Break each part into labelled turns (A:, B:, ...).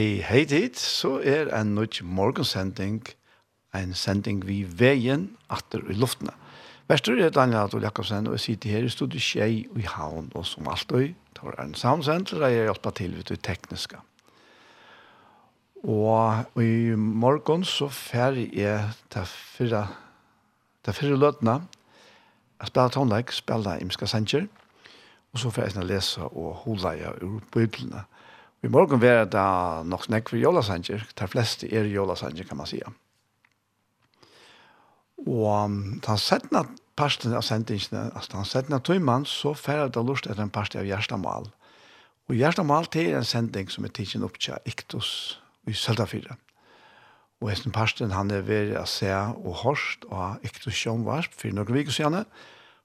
A: Hei, hei dit, så er en nødt morgensending, en sending vi veien atter i luftene. Vestur er Daniel Adol Jakobsen, og jeg sitter her i studiet Kjei og i Havn, og som alltid, det var en soundsenter, og jeg hjelper til ved det tekniske. Og i morgen så ferdig jeg til fyrre, til fyrre løtene, jeg spiller tonlegg, spiller imska sanger, og så ferdig jeg lese og holde jeg ur bøyblene. Vi morgen være da nok snakk for jolasanger. De fleste er jolasanger, kan man si. Og um, han settene parten av sendingene, altså han settene tøymann, så færre det lust etter en parten av Gjerstamal. Og Gjerstamal til er en sending som er tidsen opp til Iktus i Søltafyret. Og hesten parten han er ved å se og hørst og Iktus Sjønvarsp for noen viker siden.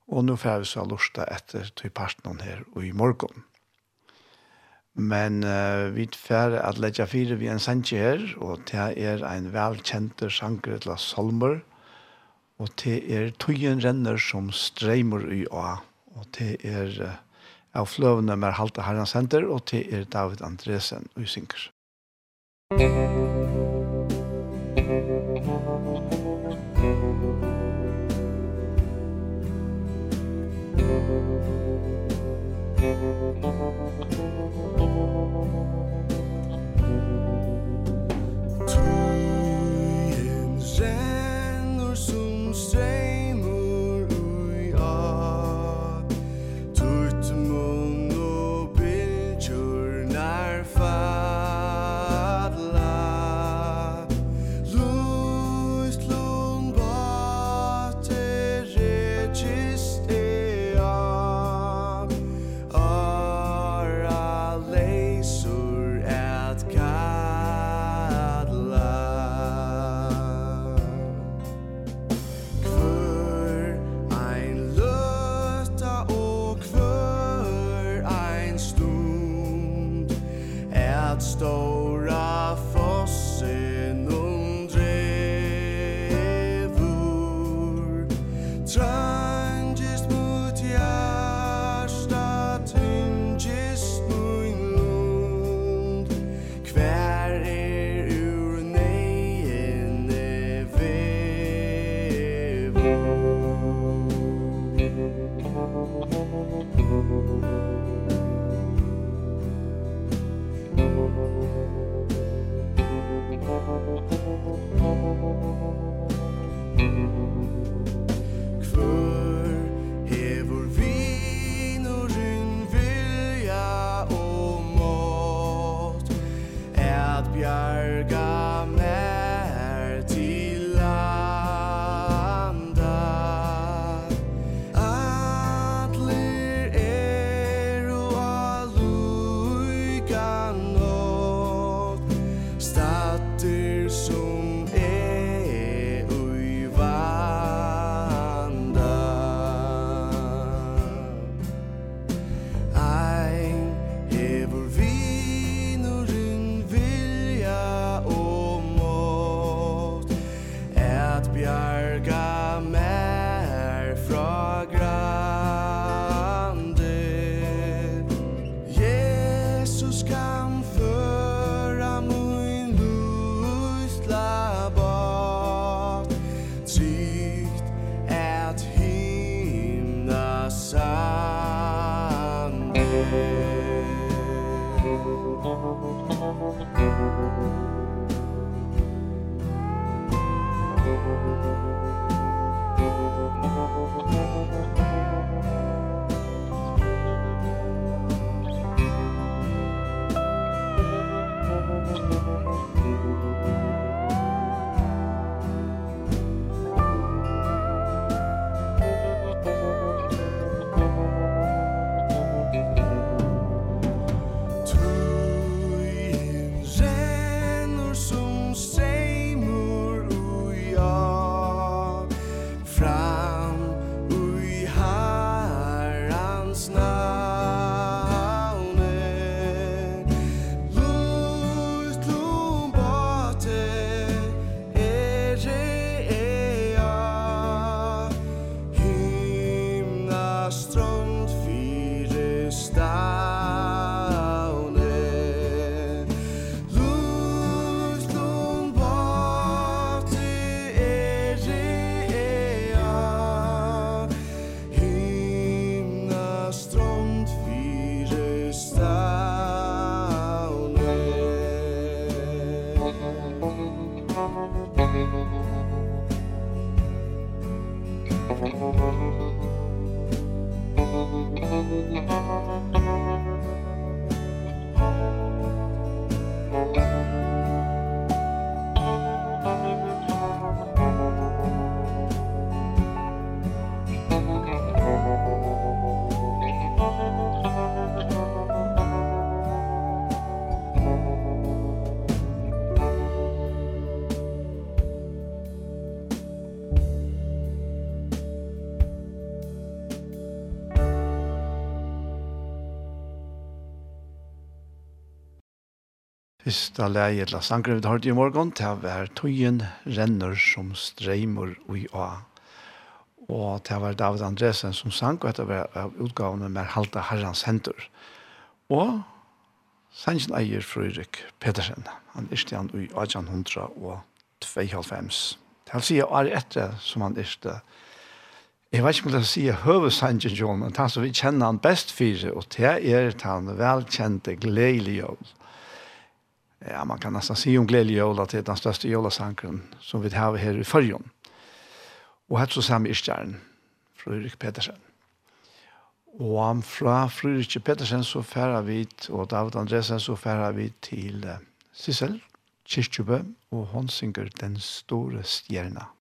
A: Og nå færre vi så lust etter tøyparten her og i morgen. Men uh, vi fer at letja fire vi en sanje her, og det er ein velkjente sanger til salmer, og det er tøyen renner som streimer i å, og det er uh, av fløvene med halte herren senter, og det er David Andresen og synker.
B: Musikk out stole
C: fyrsta leie til sangren vi har i morgen, til hver tøyen renner som streimer ui a. Og til hver David Andresen som sang, og etter å være utgavene med halte herrens henter. Og sangen eier Frøyrik Pedersen. Han er stjern ui 1800 og 92. Til han sier er etter som han er stjern, Jeg vet ikke om jeg si høvesangen, John, men han som vi kjenner han best for, og det er han velkjente gledelige jobb ja, man kan nästan se om glädje jul till den största julasankren som vi har här i Färjön. Och här så samma istjärn, Fredrik Petersen. Og han fra Fredrik Petersen så færer vi, og David Andresen så færer vi til Sissel, Kirkjubø, og hun synger Den store stjerna.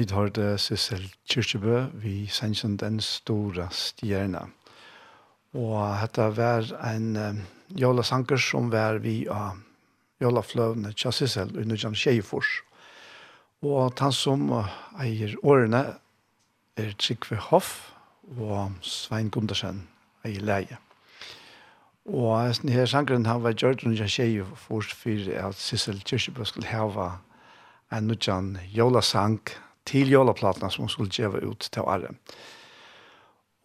C: Vi tar det Sissel Kyrkjebø, vi sender den store stjerna. Og dette var en um, jævla sanker som var vi av jævla fløvene til Sissel under Jan Kjeifors.
A: Og han som eier årene er Trygve Hoff og Svein Gundersen eier leie. Og denne sankeren han var gjørt under Jan Kjeifors for at Sissel Kyrkjebø skulle hava en nødjan jævla sanker til jolaplatene som hun skulle gjøre ut til Arre.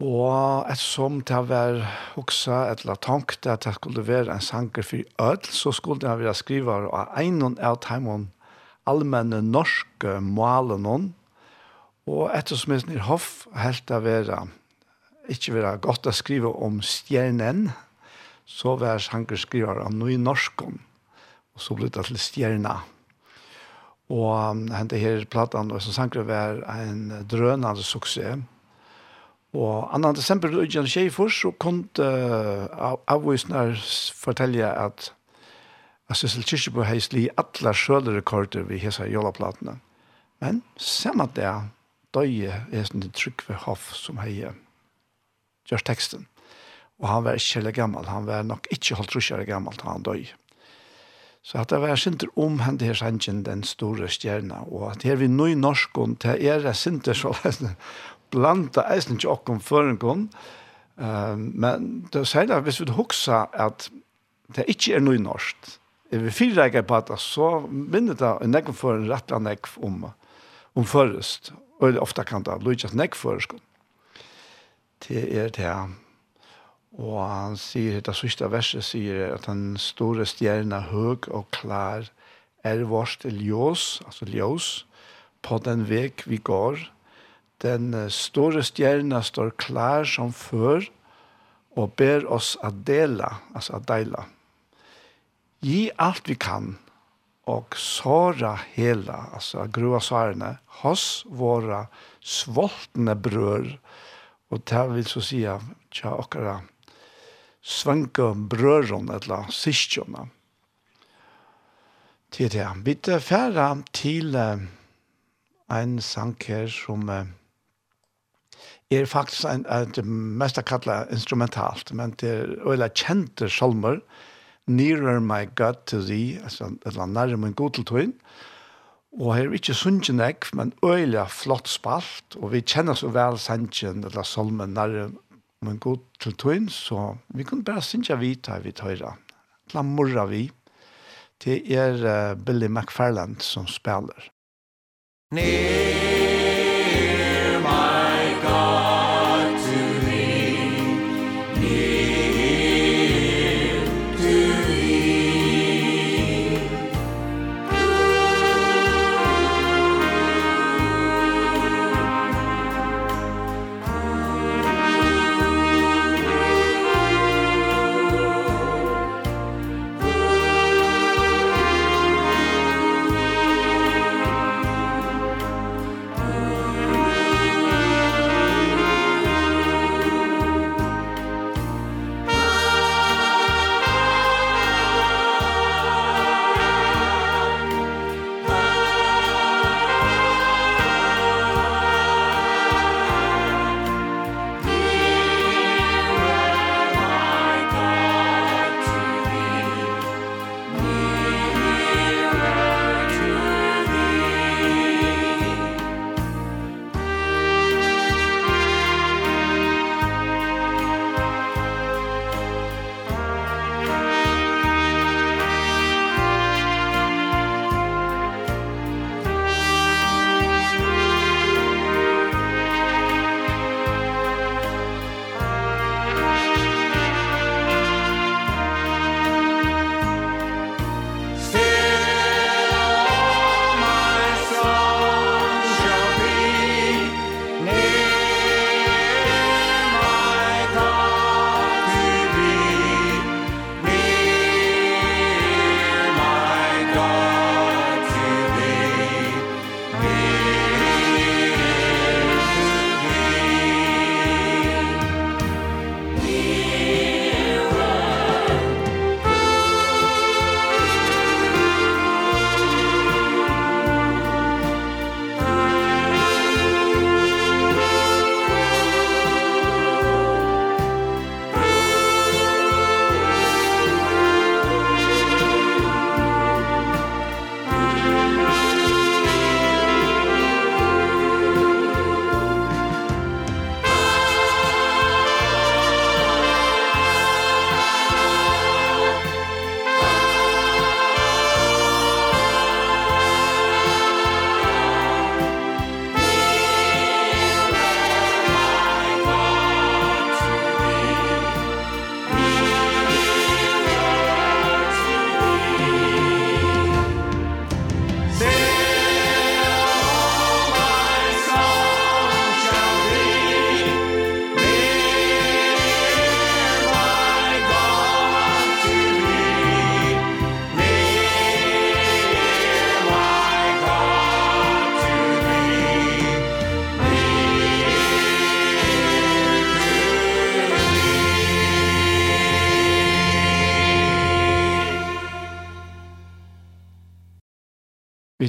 A: Og ettersom det var hoksa, et eller tankt at det skulle være en sanger for ødel, så skulle det være skriver av en av timene allmenne norske målene. Og ettersom jeg er hoff, helt av være, ikke være godt å skrive om stjernen, så var sanger skriver av noe norskene. Og så ble det til stjerna, Og um, hente her platan, og som sanger var en drønende suksess. Og 2. desember i Jan Kjeifors, så kom uh, avvisner fortelle at at Sissel Kyrkjebo heisli li alle sjølerekorder vi hesa jolaplatene. Men samme det, døye er sånn Trygve Hoff som hei gjør teksten. Og han var ikke heller gammel, han var nok ikke holdt russere gammel da han døye. Så at det var sinter om han her sannsyn den store stjerna, og at her vi nøy norskon, det er det sinter så blanda eisen ikke okkom føringon, um, men det er særlig hvis vi huksa at det ikke er nøy norsk, er vi fyrreikar på at så minner det en nekv for en rettla nekv om, om først, og ofta kan det lukkast nekv førskon. Det er det Og han sier, det siste verset sier at den store stjerna høg og klar er vårt ljós, altså ljós, på den vek vi går. Den store stjerna står klar som før og ber oss at dela, altså at deila. Gi alt vi kan og såra hela, altså grua svarene, hos våra svoltne brør, og det vil så sige, tja okkara, svanke brøron eller sistjona. Til det. Vi tar færa til en sang her som er faktisk en, det mest kallet instrumentalt, men det er øyla kjente salmer, Nearer my God to thee, altså et eller annet nærmere min god til tøyen, og her er ikke sunnkjen men øyla flott spalt, og vi kjenner så vel sannsjen eller salmen nærmere men god til tøyen, så vi kunne bare synge vita vi tøyra. La morra vi. Det er uh, Billy McFarland som spiller. Near my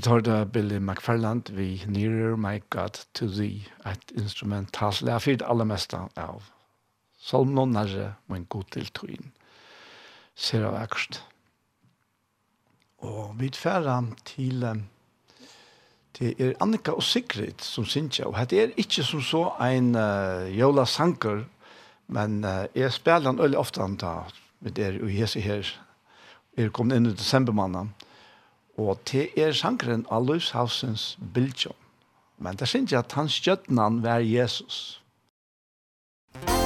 C: Vi tar det Billy McFarland, vi Nearer My God to Thee, et instrumentalt, jeg fyrt aller mest av Salm noen nærre, men god til tøyen. Ser av ekst. Og vi tverra til til er Annika og Sigrid som synes jeg, og det er ikke som så en uh, jola sanker, men uh, jeg spiller den veldig ofte han da, med det er jo hese her, er kom inn i desembermannen, Og til er sangren av Løshausens bildjøn. Men det synes jeg at hans kjøttene var Jesus. Musikk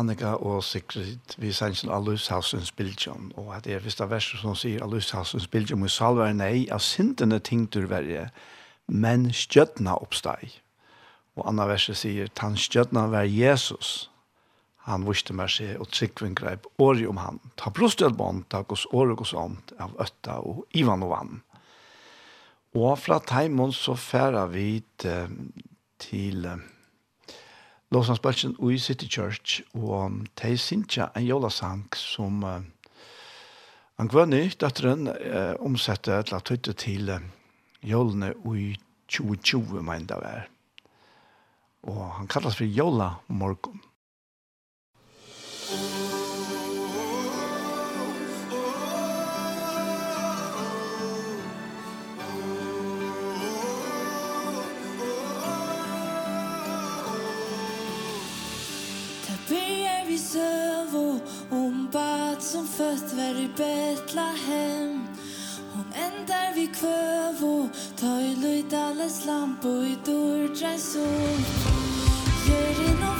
C: Annika og Sigrid vi sannsyn av Løshavsens bildjøn, og at det er første verset som sier av Løshavsens bildjøn, og er nei, av syndene ting du verje, men stjøtna oppsteg. Og anna verset sier, tan stjøtna var Jesus, han viste meg seg, og tryggven greip åri om han, ta brostet bånd, ta gos åri gos ånd, av øtta og ivan og vann. Og fra teimon så færa vi til, til Låsansbølsen i City Church, og de syntja en jolasang som uh,
A: han gvann datteren uh, omsette til at høyte til uh, jolene i 2020, mener det var. Og han kallas for Jola Morgon.
D: Sövå Hon bad som fött var i Betlehem. Hon ändar vid kvövå Ta i löjt alles lampo i dörr Drej sol Gör i någon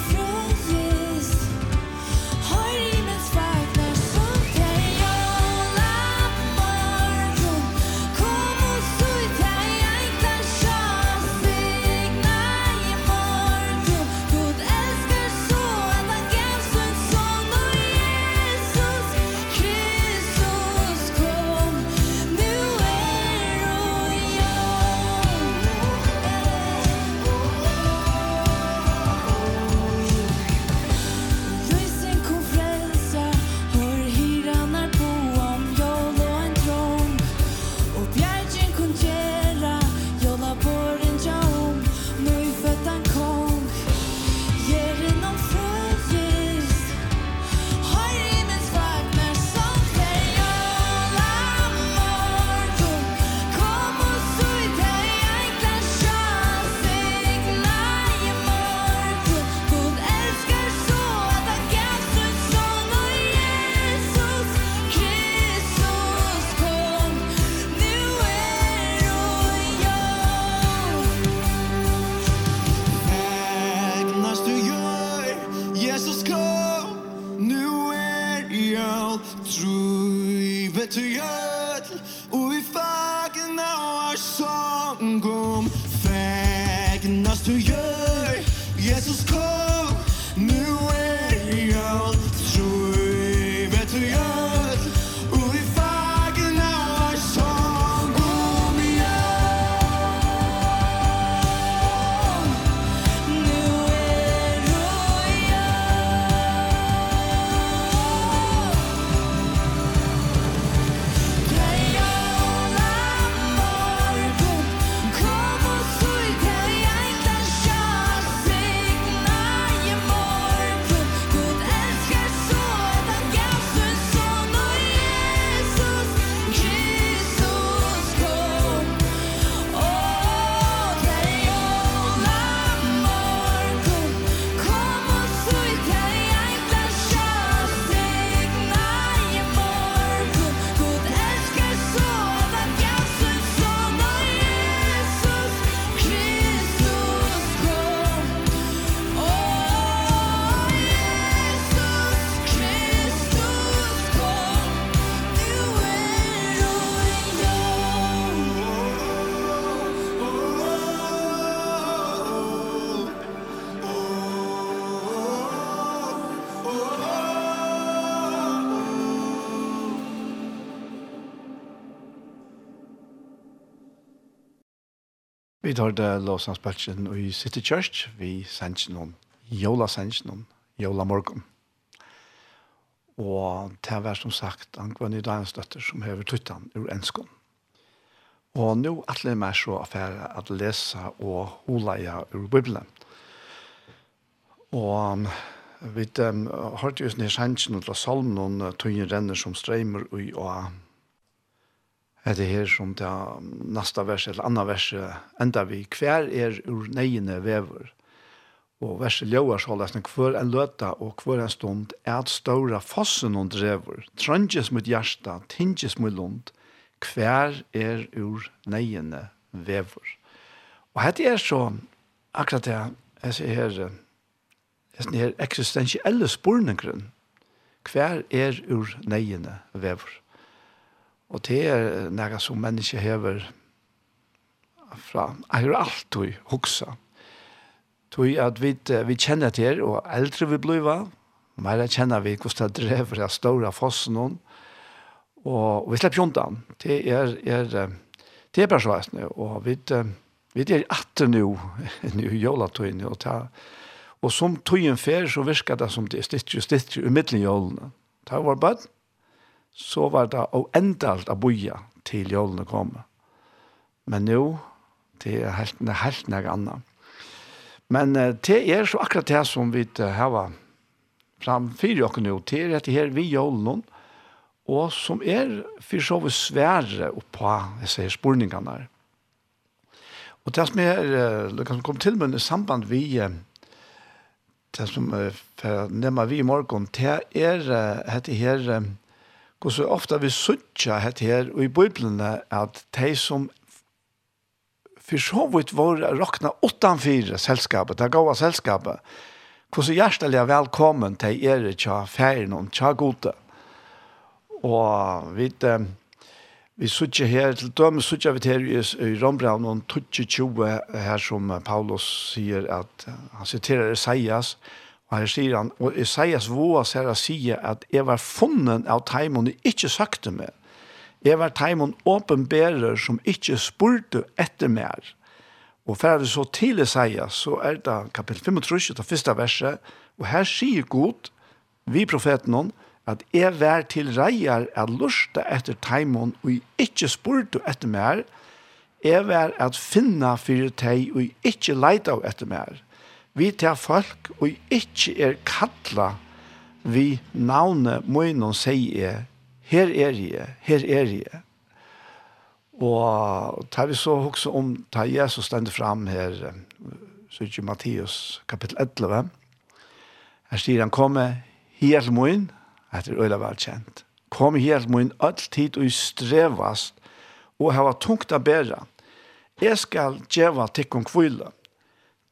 A: Vi tar det lovsangsbølsen i City Church. Vi sender noen jola sender noen jola morgen. Og det var som sagt Ankvann dagens døtter som hever tuttan ur enskån. Og nå er det mer så affære at lese og holeie ur Bibelen. Og vi um, har hørte just sender noen til salmen noen tøyen renner som streimer og, og Det her som det neste vers, eller andre vers, enda vi hver er ur neiene vever. Og verset ljøver så løsne hver en løta og hver en stund er at ståra fossen og drever, trønges mot hjärsta, tinges mot lund, hver er ur neiene vever. Og dette er så akkurat det jeg sier her, jeg sier her eksistensielle sporningren, hver er ur neiene vever. Og det er næga som menneske hever fra. Jeg har alltid hoksa. Tui at vi, vi kjenner til, og eldre vi blir, mer kjenner vi hvordan det drever av store fossen. Og, og vi slipper jontan. Det er, er, det er bare så veisende. Og vi, vi er atter nu, nu jola jolatøyene, og ta, Og som tøyen fer, så virker det som det er stittri, og stittre i Ta jolene. Var bare så var det oendalt å boja til jolene kom. Men nå, det er helt, helt noe annet. Men det er så akkurat det som vi har framfyr oss nå, det er dette her vi jolene, og som er for så vidt svære oppå disse spurningene her. Og det som er, det kan komme til med samband vi, det som er, for vi i morgen, det er dette her, Og så ofte vi suttja het her og i Bibelene at de som for så vidt var råkna 8-4 selskapet, det gode selskapet, hvor så hjertelig velkommen til er tja ferien og tja gode. Og vi vi suttja her, til døme suttja vi her i Rombraun og 22 her som Paulus sier at han siterer Esaias, Og her sier han, og Isaias våas her si at jeg var funnen av teimon jeg ikke søkte meg. Jeg var teimon åpenbærer som ikke spurte etter mer. Og for det så til Isaias, så er det kapittel 35, det første verset, og her sier God, vi profeten hon, at jeg var til reier at lusta etter teimon og jeg ikke spurte etter mer. Jeg var at finna fyrir teg og jeg ikke leita etter mer vi tar folk og ikke er kalla vi navnet munnen sier her er jeg, her er jeg. Og tar vi så også om ta Jesus stender fram her, så ikke Matteus kapittel 11. Her sier han, kom her at munnen, etter øyla velkjent. Kom helt til alltid og strevast, og hava tungt å bæra. Jeg skal djeva tikkum kvila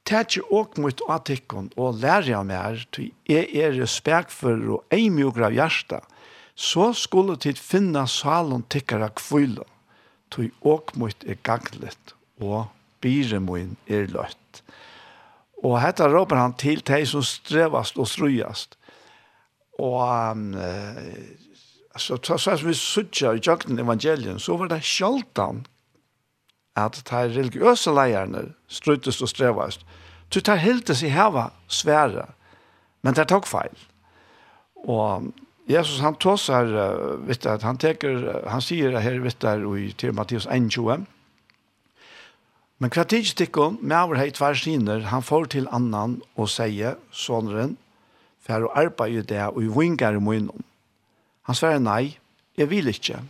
A: tætje åk mot atikken og lære av mer, til jeg er respekt og ei mjugra av hjertet, så skulle tid finna salen tikkara kvile, til åk mot er ganglet og bire er løtt. Og hetta råper han til de som strevast og strujast. Og um, så, så, så som vi sutja i jakten evangelien, så var det sjaldan at de religiøse leierne strøytest og strevast, Så tar helt sig hava svære, men det tok feil. Og Jesus han tåsar, vet du, han teker, han sier det her, vet du, i, til Mattias 1,20. Men hva tidstikken, med over hei tversiner, han får til annan og sier, sånneren, for å arbeide det og i vingar i munnen. Han svarer nei, jeg vil ikke.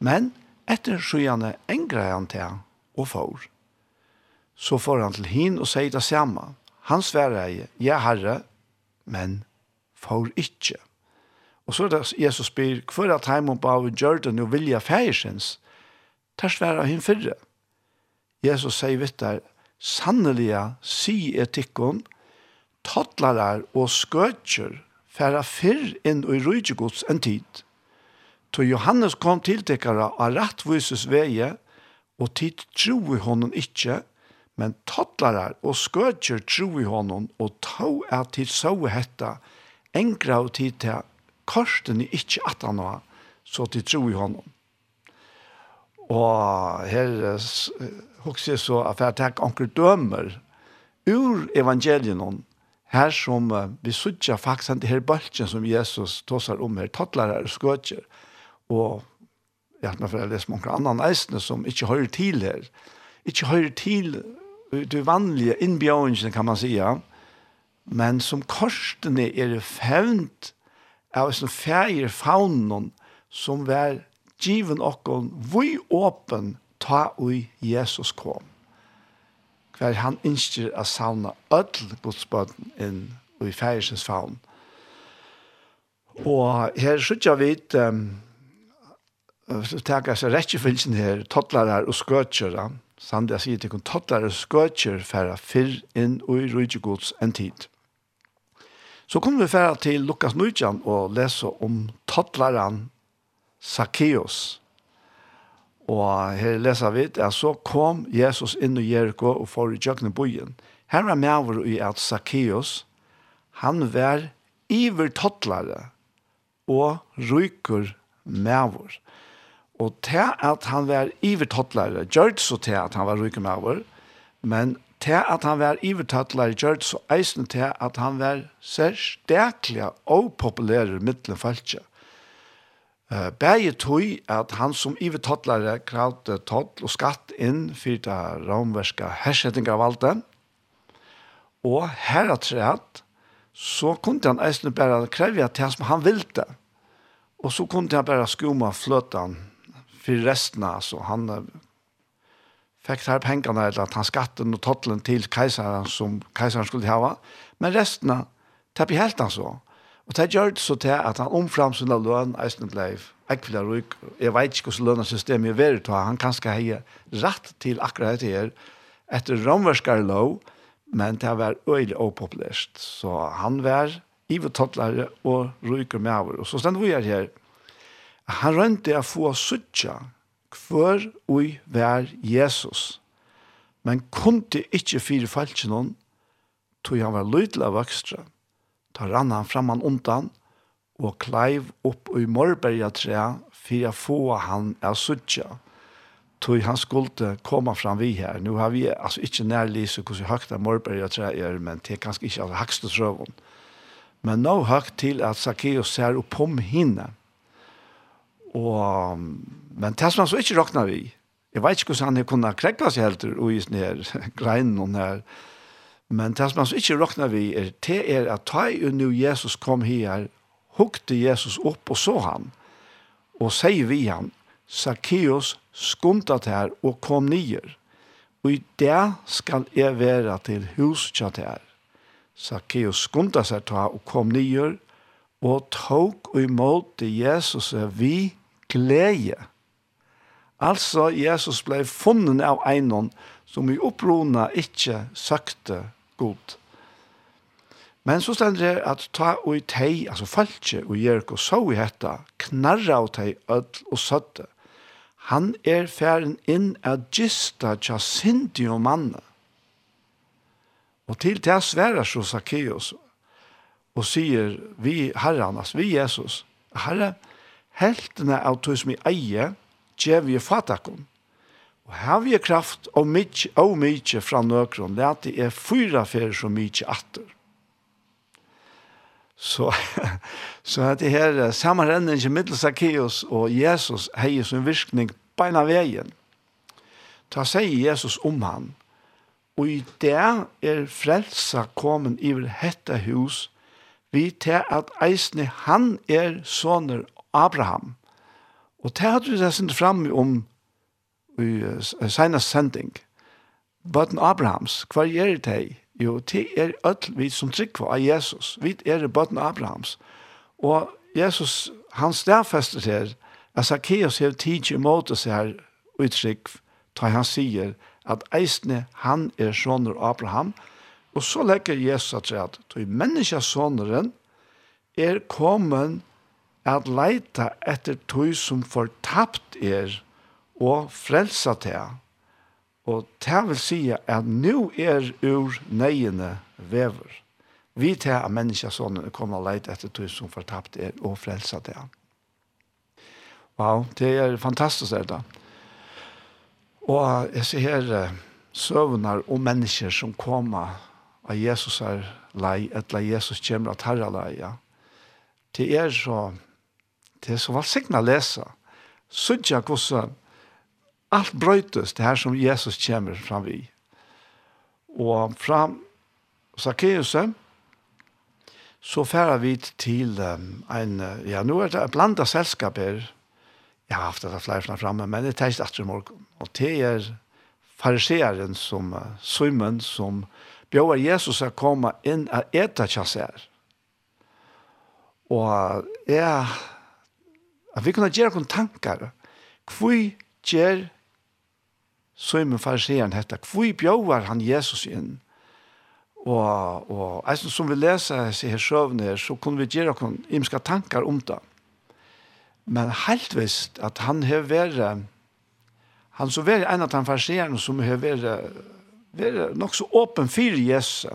A: Men etter skjønne engrer han til og får så får han til hin og sier det samme. Han sverer jeg, ja herre, men får ikke. Og så er det Jesus spyr, hva er at på av Jordan og vilja færsens? Der sverer han fyrre. Jesus sier vitt der, sanneliga si etikken, toddlarar og skøtjer færa fyrr inn i rujtjegods en tid. Så Johannes kom til tekkara av rettvises veie, og tid tror honom ikkje, Men tattlarar og skøtjer tro i honom, og tå er til så hetta, engra og tid til korsten i ikkje at han var, så til tro i honom. Og her hos jeg så at jeg takk anker dømer ur evangelien her som vi sutja faktisk den her bølgen som Jesus tåsar om her, tattlarar og skøtjer, og ja, har for jeg leser mange andre eisene som ikke hører til her, ikke hører til det vanliga innbjørnene, kan man säga. Men som korsene er det fävnt av en ferie faunen som var given okken vui åpen ta ui Jesus kom. Hver han innskjer a sauna öll godsbøten inn i færisens faun. Og her sutja vit um, teka seg rettjefylsen her, tottlarar og skøtjera, Sande sier til kun tottlare skøtjer færa fyrr inn og i rujtjegods en tid. Så kommer vi færa til Lukas Nujjan og lese om tottlaren Zacchaeus. Og her leser vi at så kom Jesus inn i Jericho og får i jøkken bojen. Her var med over i at Zacchaeus, han var iver tottlare og ryker med over. Og til at han var ivertottlare, det så til at han var rykemaver, men til at han var ivertottlare, det så eisen til at han var særstekelig og populære middelenfaltje. Begge tog at han som ivertottlare kravde tottl og skatt inn for det romverska hersetting valgte, og her at heratræt, så kunne han eisen bare kreve at det som han ville. Og så kunne han bare skuma fløtan för resten alltså han fick här pengarna eller att han skatten och tottlen till kejsaren som kejsaren skulle ha men resten tappade helt alltså och det gjorde så till att han omfram sina lön eisen blev ekvila ruk jag vet inte hur lönesystemet är värd han kanske ha rätt till akkurat det här etter romerskar lov men det var øyelig opopulært så han var ivetottlare og ryker med over og så stendt vi her han rønte å få suttja hver ui vær Jesus, men kunde ikkje fire falskje noen, tog han var lydla vøkstra, ta rann han framman undan, og kleiv opp ui morberga trea, fyrir få han av suttja, tog han skulle komme fram vi her. Nu har vi altså ikke nærlyse hvordan høyt av morberga trea er, men det er kanskje ikke av høyste trøven. Men nå høyt til at Zacchaeus ser oppom hinne, Og, men det som han så ikke råkna vi, jeg vet ikke hvordan han kunne krekla seg helt og i sånne her greinen og her, men det som han så ikke råkna vi er, det er at ta jo nu Jesus kom her, hukte Jesus opp og så han, og sier vi han, Zacchaeus skundet her og kom nyer, og i det skal jeg være til huskjatt her. Zacchaeus skundet seg ta og kom nyer, og tok og imot Jesus vi glede. Altså, Jesus ble funnet av einon som i opprona ikke søkte god. Men så stender det at ta og i tei, altså falskje og Jericho, så i hetta, knarra og tei ødl og søtte. Han er færen inn at gista tja sindi og manne. Og til det sværer så Zacchaeus og sier vi herran, altså vi Jesus, herre, herre, heltene av tog som i eie, gjev vi fatakon. Og her vi kraft og mykje, og mykje fra nøkron, det er at det er fyra fyrir så mykje atter. Så, så at det her sammenrenningen middel Zacchaeus og Jesus heier som virkning beina veien. Ta seg Jesus om han. Og i det er frelsa kommen i hette hus, vi til at eisne han er soner Abraham. Og det hadde vi det sendt fram om i uh, senast sending. Bøten Abrahams, hva er det? Jo, det er ødel vi som trykker av Jesus. Vi er bøten Abrahams. Og Jesus, han stedfester til at Zacchaeus har tid imot seg her uttrykk da han sier at eisne han er sånner Abraham. Og så legger Jesus at det at menneskesåneren er kommet at leita etter tog som fortapt er og frelsa til. Og det vil si at nå er ur nøyene vever. Vi til at menneska sånn kommer og leite etter tog som fortapt er og frelsa til. Wow, det er fantastisk det. Og jeg ser her søvnar og mennesker som kommer av Jesus er lei, etter Jesus kommer at herre lei, ja. Det er så det er så valgsikten å lese. Sudja hvordan alt brøytes det her som Jesus kommer fram i. Og fra Zacchaeus så færer vi til en, ja, nå er det blanda blandet selskap her. Jeg har haft det flere fra fremme, men det er ikke etter morgen. Og det er fariseeren som, Simon, som bjør Jesus å komme inn og etter kjassere. Og jeg at vi kunne gjøre noen tankar. Hvor gjør Simon fariseren dette? Hvor bjøver han Jesus inn? Og, og altså, som vi leser i her søvne, så kunne vi gjøre noen imska tankar om det. Men helt visst at han har vært han så vært en av de fariseren som har vært, vært nok så åpen for Jesus.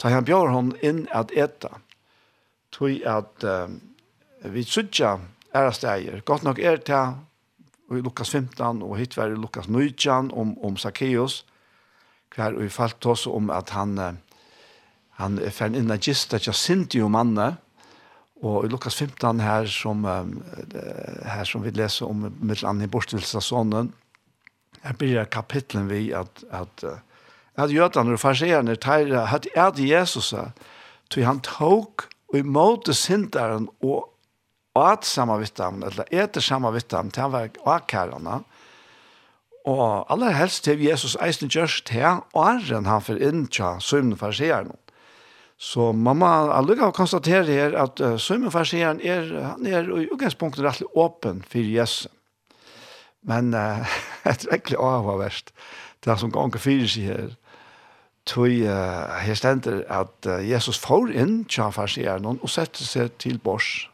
A: Da han bjør han inn at eta. Tog at um, vi sutja ära steger. Gott nog er det i Lukas 15 og hit var Lukas 19 om, om Zacchaeus hver og vi falt oss om at han han er fern inn av gista tja sinti om manne og i Lukas 15 her som her som vi leser om med i bortstillelse av sonen her blir kapitlen vi at at at jötan og farserene teir at er det Jesus tog han tog og imot syndaren og at samma vittam, eller etter samma vittam, til han var akkærene. Og aller helst til Jesus eisen gjørs til åren han for inn til sømne farsieren. Så mamma aldrig har konstateret her at uh, sømne farsieren er, han er i utgangspunktet rettelig åpen for Jesus. Men uh, et rekkelig avvärst. det som ganger fyrir seg her, tog uh, her stender at uh, Jesus får inn til farsieren og setter seg til bors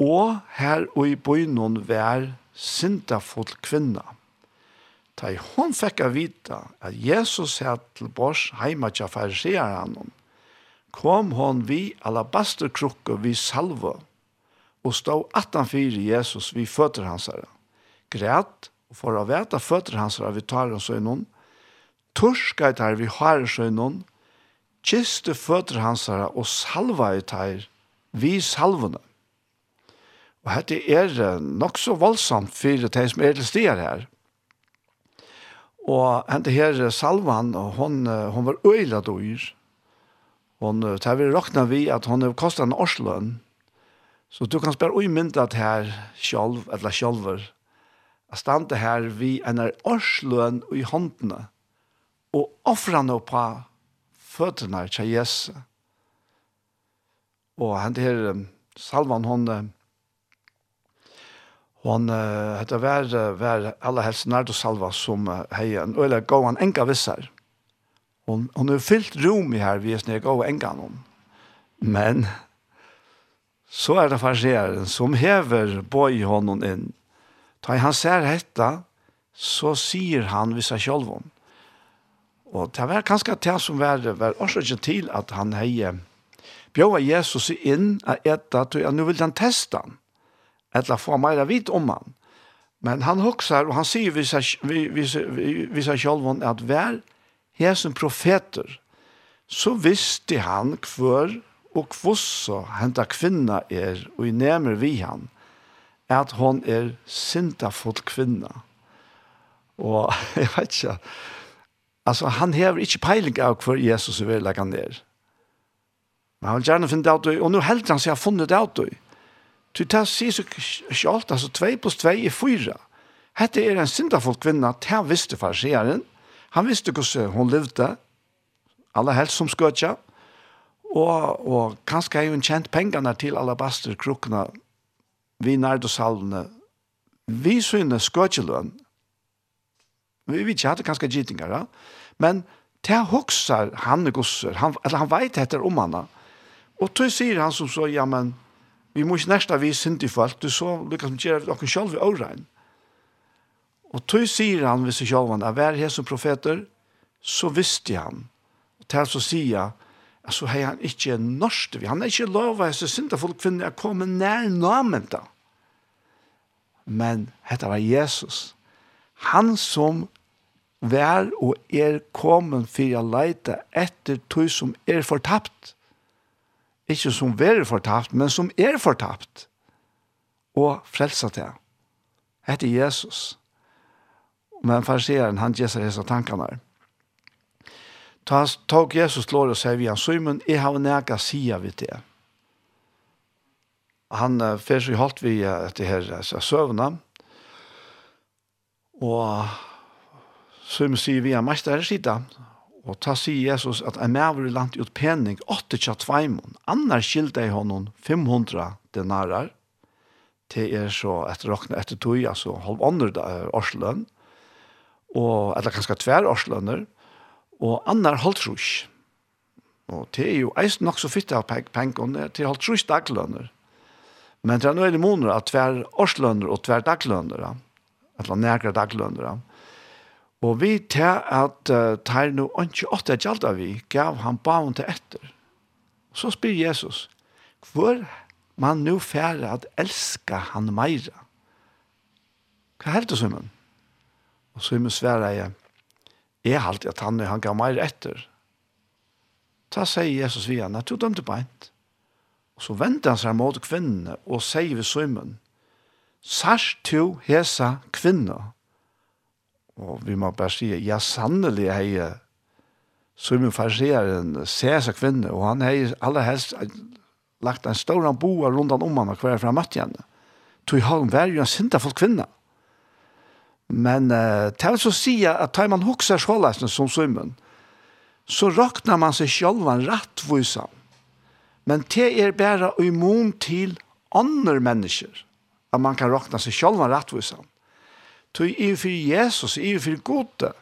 A: Og her og i bøynon vær sindafull kvinna. Da hon fikk å vite at Jesus her til bors heima tja fariseer han, kom hon vi alabasterkrukke vi salve, og stå attanfyr Jesus vi føtter hans herre. Græt, og for å veta føtter hans herre vi tar oss innom, torska i vi har oss innom, kiste føtter hans herre og salva i tar vi salvene. Og dette er nok så voldsomt for de som er til stier her. Og hente her Salvan, hon, hon var øyla dyr. Hon, det vi råkna vi at hon har kostet en årslønn. Så du kan spørre umyndet her sjolv, eller sjolver, at stande her vi en årslønn i håndene, og offra på føttene til Jesu. Og hente her Salvan, hon, hon, Hon hette vær var alla helst Nardo Salva som hejer en øyla gav han enka vissar. Hon, hon er fyllt rom i her vi er sneg gav enka hon. Men så er det farseren som hever boi honom inn. Ta han ser hetta, så sier han vissa självon. Og det var kanskje det som var, var också til at han heje bjøa Jesus inn at eta, jag nå vil han testa han eller få mer vit om han. Men han huxar och han säger vi vi vi vi sa själv att väl som profeter så visste han kvar og hvordan henta kvinna er og i nämer vi han at hon er syndafull kvinna. Og jeg vet ikke, altså han hever ikke peiling av hver Jesus vil väl han ned. Men han vil gjerne finne det av det, og nå helt han sig har funnet det ut. Du tar sig så kjalt, altså 2 plus 2 er 4. Hette er en syndafull kvinna, ta visste farsieren. Han visste hvordan hun levde, alle helst som skøtja. Og, og kanskje har hun kjent pengene til alabasterkrukkene, vi nærdosalvene, vi synne skøtjeløn. Vi vet ikke, hadde kanskje gittinger, ja? men ta hoksar han gosser, han, eller han vet etter om henne. Og tog sier han som så, ja, men, Vi må ikke nærsta vi synd i folk, du så lykkes som gjør dere selv i åren. Og tog sier han hvis jeg selv, at hver her som profeter, så visste han. Og til så sier jeg, så har han ikke norsk, han er ikke lov av seg synd folk kvinner, jeg komme nær namen da. Men dette var Jesus. Han som vær og er kommet for å leite etter tog som er fortapt. Ikke som er fortapt, men som er fortapt. Og frelsa til. Hette Jesus. Men fariseren, han gjesser hese tankene her. Ta tog Jesus lår og sier vi han, Simon, jeg har nægge sida vi det. Han uh, først vi holdt vi etter her søvnene, og Simon sier vi han, meister her sida, Og ta sier Jesus at en maver i landet ut penning, åtte tja mån, annar skilte jeg honom 500 denarar, til er så etter råkne etter tog, altså halv andre årslønn, og, eller kanskje tver årslønner, og annar halv trus. Og det er jo eisen nok så fytte av pengene til halv trus daglønner. Men det er noe i måneder at tver årslønner og tver daglønner, eller nærkere daglønner, Og vi til at uh, tar nå ikke åtte gjaldt vi, gav han baun til etter. Så spyr Jesus, hvor man nå færre at elska han meira? Hva er det, Simon? Og Simon sværer jeg, jeg halte at han, han gav meira etter. Ta seg Jesus via, han, at du dømte beint. Og så vendte han seg mot kvinnene og sier ved Simon, Sars to hesa kvinner, Og vi må bare si, ja, sannelig hei, så min farseer en sese kvinne, og han hei aller helst lagt en stor boa rundt om henne hver fra møtt igjen. Tog han vær jo en folk kvinne. Men uh, til å si at tar man hokser sjåleisene som svimmen, så råkner man seg selv en rattvisa. Men det er bare immun til andre mennesker, at man kan rakna seg selv en rattvisa tog i for Jesus, i for gode,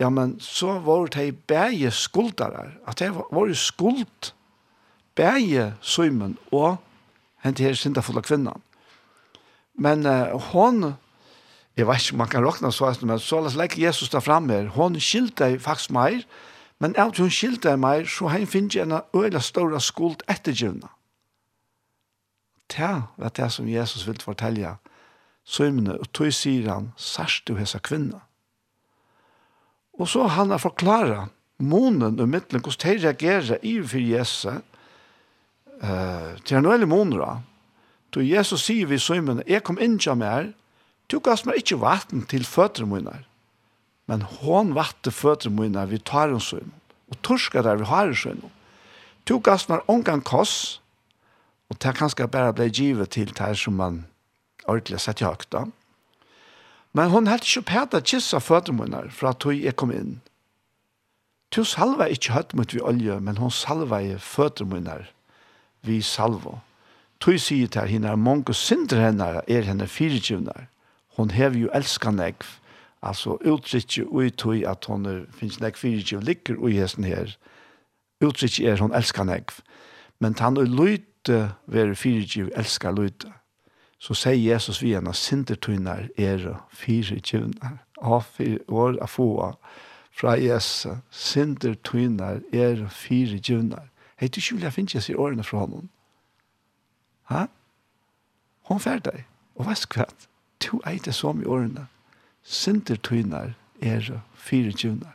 A: ja, men så var det bæge skuldere, at det var skuld, bæge søymen og hent her sindafulla kvinnan. Men uh, hon, jeg vet ikke om man kan råkna så, men så la like Jesus da fram her, hon skilte faktisk meir, men av hun skilte meir, så han finnes en øyla ståra skuld ettergivna. Det var det som Jesus ville fortelle søymene, og tog sier han, sørst du hessa kvinna. Og så han har forklaret månen og midtelen, hvordan de reagerer i for Jesus, uh, til han og måneder. Så Jesus sier vi søymene, jeg kom inn til meg, du gass meg ikke vatten til føttene mine, men hon vatte føttene mine vi tar en søymene, og torska der vi har en søymene. Du gass meg omgang koss, og det er kanskje bare ble givet til det som man ordentlig sett i høyt da. Men hun hadde ikke pæta kissa fødremunner fra at jeg kom inn. Hun salva ikke høyt mot vi olje, men hun salva i fødremunner vi salvo. Tui sier til henne, mange synder henne er henne firegjivner. Hun hever jo elska negv. Altså uttrykket ui tui at hun er, finnes negv firegjivn ligger ui hesten her. Uttrykket er hun elskar nek. Men han er løyte være firegjivn elskar løyte så sier Jesus vi henne, sintertøyner er fire tjøvner, av fire år av få fra Jesus, sintertøyner er fire tjøvner. Hei, du skjulig, jeg finner ikke årene fra honom. Ha? Hon fær deg, og hva er Du eit det som i årene. Sintertøyner er fire tjøvner.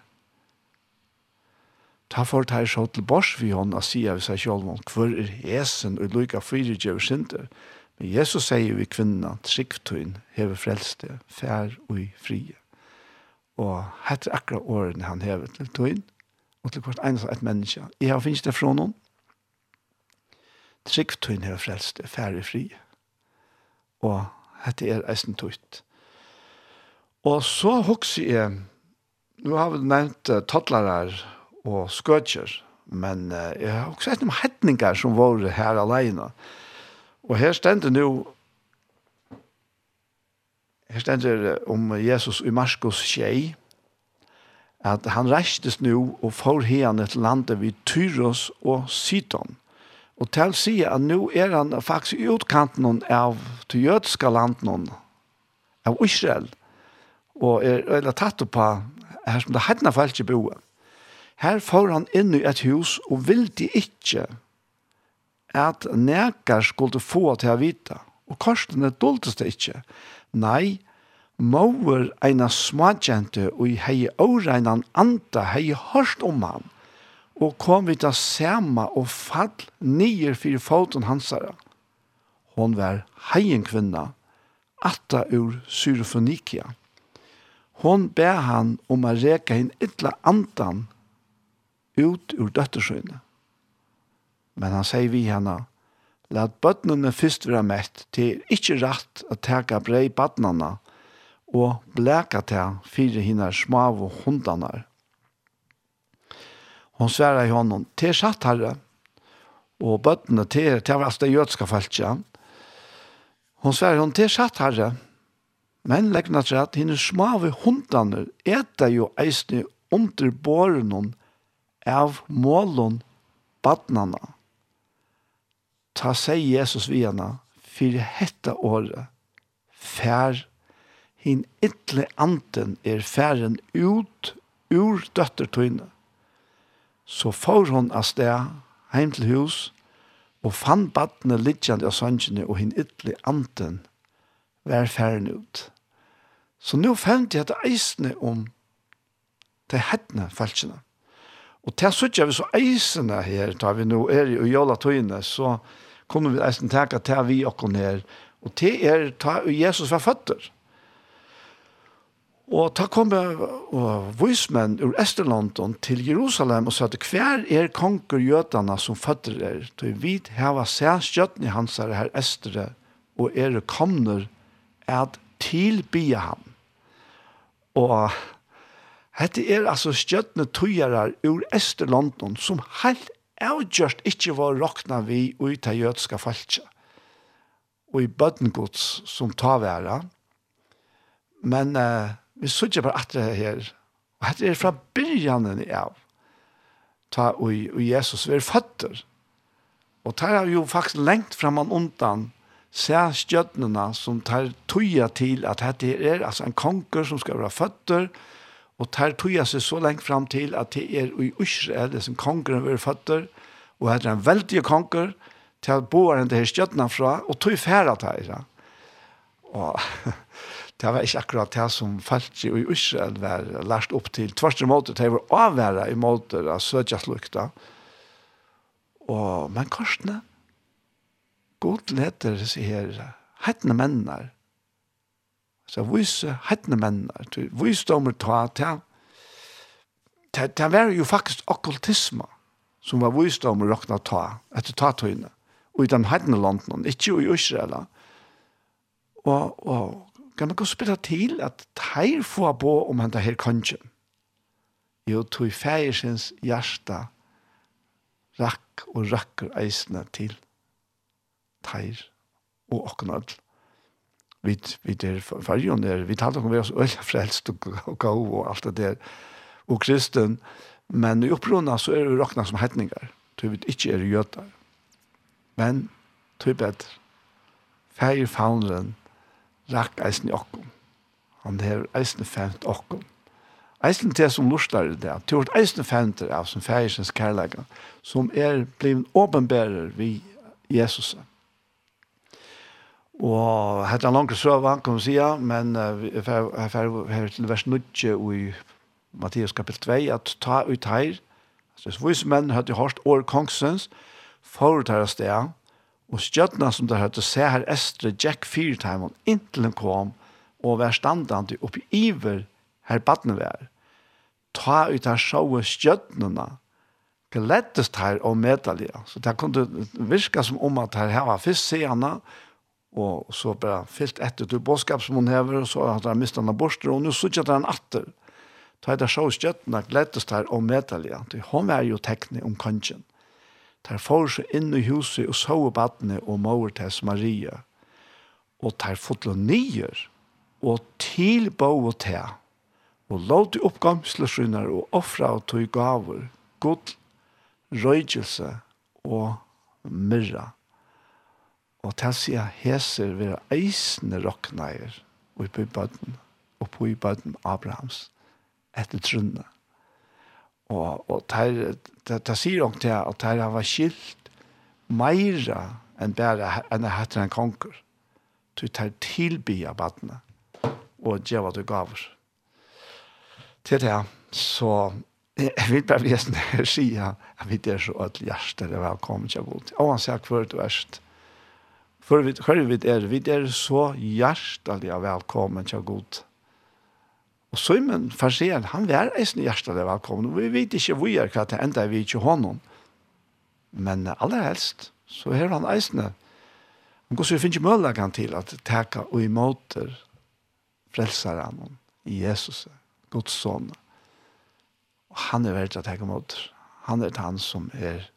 A: Ta for teir så til bors vi hon og sier vi seg selv om hver er hesen og lykka fire tjøvner sinter. Men Jesus sier vi kvinna, tryggtøyn, hever frelste, fær og i frie. Og hette akkurat årene han hever til tøyn, og til hvert eneste et menneske. Jeg har finnst det fra noen. Tryggtøyn hever frelste, fær og i frie. Og hette er eisen tøyt. Og så hokser jeg, nå har vi nevnt uh, tattlarar og skøtjer, men uh, jeg har også sett noen hetninger som var her alene. Og Og her stender nu her stender om Jesus i Marskos tjei, at han reistes nu og får hen til landet vid Tyros og Sidon. Og til å si at nå er han faktisk i utkanten av det jødiske landet av Israel og er, øyla tatt på her som det hedna i boet. Her får han inn i et hus og vilde ikke at nekar skulle få til å vite. Og korsene doltes det ikke. Nei, Mauer eina smadjente og i hei åreinan anta hei hørst om han og kom vidt av sema og fall nyer fyrir foten hansara. Hon var heien kvinna, atta ur Syrofonikia. Hon ber han om a reka hinn ytla andan ut ur døttersøyne. Men han sier vi henne, Lät bøttene først være mett, det er ikke rett å teka brei bøttene og bleka til fire henne små og hundene. Hon sverer i hånden, det er satt herre, og bøttene til, til var det jødska falskja. Hun sverer hun til satt herre, men leggna til at henne smave hundene etter jo eisne under båren av målen badnene ta seg Jesus vi henne, for hette året, fær hin ytle anten er færen ut ur døttertøyne. Så får hon av sted heim til hus, og fann badne lidjande av sannsjene, og hin ytle anten vær færen ut. Så nå fann jeg at eisene om det hettene falskene. Og til sånn vi så eisene her, da vi nå er i Jola tøyene, så kunne vi eisen teka til vi okken her. Og til er ta Jesus var føtter. Og ta kom og vismenn ur Esterlondon til Jerusalem og sa at hver er konger jødene som føtter er. Da vi heva særskjøtten i hans her Estere og er kommer at tilbya ham. Og hette er altså skjøttene tøyere ur Esterlondon som helt avgjørst ikke var råkna vi ut av jødska falskja og i bøttengods som ta være. Men uh, vi sutja bare at det her, og at det er fra byrjanen av, ta og, og Jesus, vi er føtter. Og ta er jo faktisk lengt fram og undan, se skjøttene som tar tøya til at dette er altså en konger som skal være føtter, og tar tøya seg så lengt fram til at det er i Israel, det som kongeren vil føtter, og heter en veldig konger til at boer henne til stjøttene fra, og tog færa til henne. Og det var ikke akkurat det som falt i Israel var lært opp til. Tvart måte, det var avværa i måte av sødjastlukta. Og, men korsene, god leder seg her, hettene mennar, så vise hettene mennar, vise dommer ta, ta, ta, ta var jo faktisk okkultisme som var vist om å råkne ta, etter ta tøyne, og i den heidende landen, ikke i Israel. Og, og kan man gå spørre til at teir får på om han her kanskje. Jo, tog feiersens hjerte rakk og rakker eisene til teir og åknad. Vi, vi der fargen der, vi talte om vi oss øye frelst og gav og alt det der. Og kristen, og Men i opprona så er vi råkna som hetningar. Tøy vi ikkje er jøtar. Men tøy bedre. Fægir faunren rakk eisen i okkom. Han hever eisen fæmt okkom. Eisen til som lustar i det. Til vårt eisen fæmter av som fægirsens kærlega som er blivin åpenbærer vi Jesus. Og hette han langt søva, kan vi sija, men uh, her til vers 9 og i Mattias kapitel 2, at ta ut her, så hvis menn hadde hørt år kongsens, for å ta sted, og stjøttene som der hadde se her estre, Jack Fyrteimen, inntil han kom, og vær standande oppi iver her badne vær. Ta ut her sjåe stjøttene, glettest her og medalje. Så det kunne virka som om at her var fyrst seerne, og så bare fyllt etter til bådskap som hun hever, og så hadde han mistet henne borster, og nå suttet han atter. Mm Da er det så støttene gledes der om medelige. Hun var jo tekne om kanskjen. Der får seg inn i huset og så badene og mor til Maria. Og der fotler nyer og tilbå og te. Og lov til oppgangsløsjoner og offre og tog gaver, god røygelse og myrra. Og til å si at heser vil eisende rokkneier oppe i bøtten, oppe i bøtten Abrahams etter trunnet. Og, og det, det, sier om det at det har vært skilt meira enn bare enn jeg heter en konger. Du tar tilby av badene og gjør hva du gav oss. Til det, så jeg vil bare vise når jeg sier at vi er så at hjertet er velkommen til å bo til. Og han sier hva du er For vi, hver vi er, vi er så hjertelig velkommen til å bo Og men Farsien, han är eisen hjertelig velkommen. Vi vet ikke hvor er hva det enda vi ikke hånden. Men aller helst, så er han eisene. Han går så finner ikke muligheten til at teka og imøter frelseren i Jesus, Guds son. Og han er verdt å teka emot. Han er han som er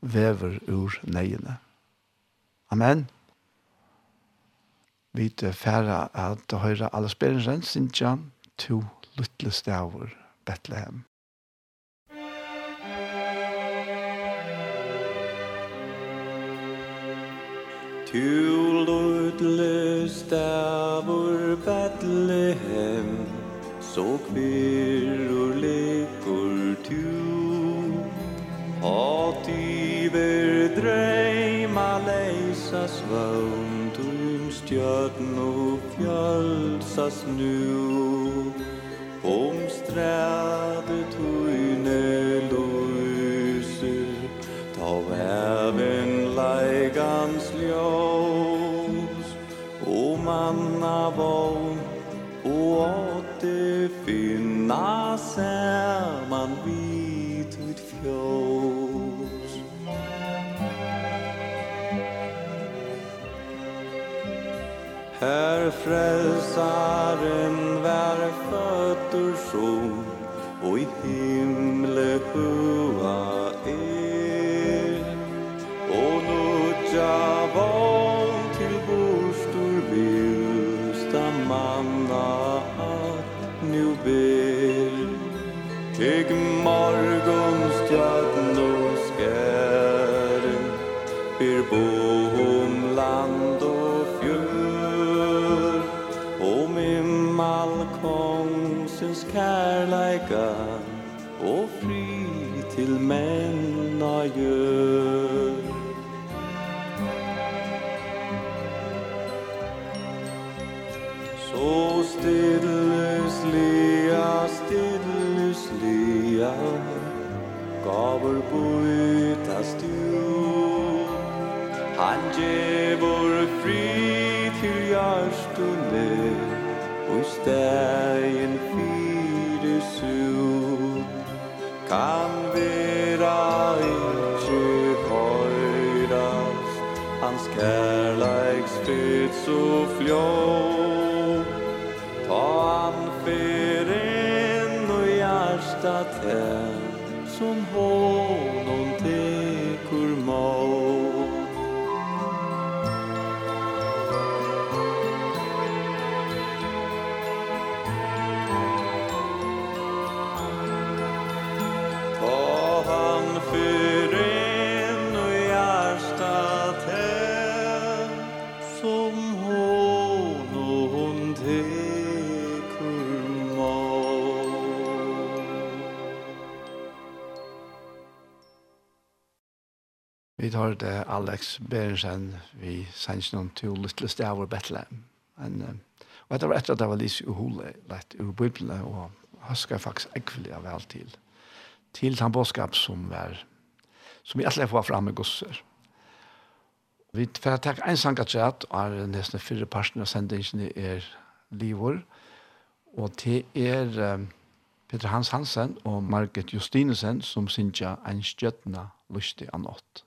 A: vever ur nøyene. Amen vi færa at høyre alle spilleren Sintja, to lytle stavur Bethlehem.
E: Tu lutle stavur Bethlehem Så kvirror lekur tu Hat iver dreima leisa svøvn stjörnu fjölsas nu Om strädet hujne lojse Ta väven laigans ljós. O manna vogn O åte finna särman vid ut fjós. Her frälsaren var född ur sol Och i himle hua er. Och nutja val till borstor vilsta manna att nu ber. Teg morgonstjärn til menna gjør. Så stillus lea, Gaver bytas du Han gjevor fri til hjärstunet og stäg Kärleksfyt så flå Ta an fyrin och hjärsta tänd som
F: hår. det Alex Berensen vi sanns noen til Little Stavur Bethlehem. En, og etter etter at det var lyst i hule, lett ur Bibelen, og husker jeg faktisk ekvelig av vel til. Til den bådskap som var, som vi alltid var framme gosser. Vi får takk en sang at jeg er nesten fire parten av sendingen er livor, og til er um, Peter Hans Hansen og Margit Justinesen som synger en skjøttende lystig av nått.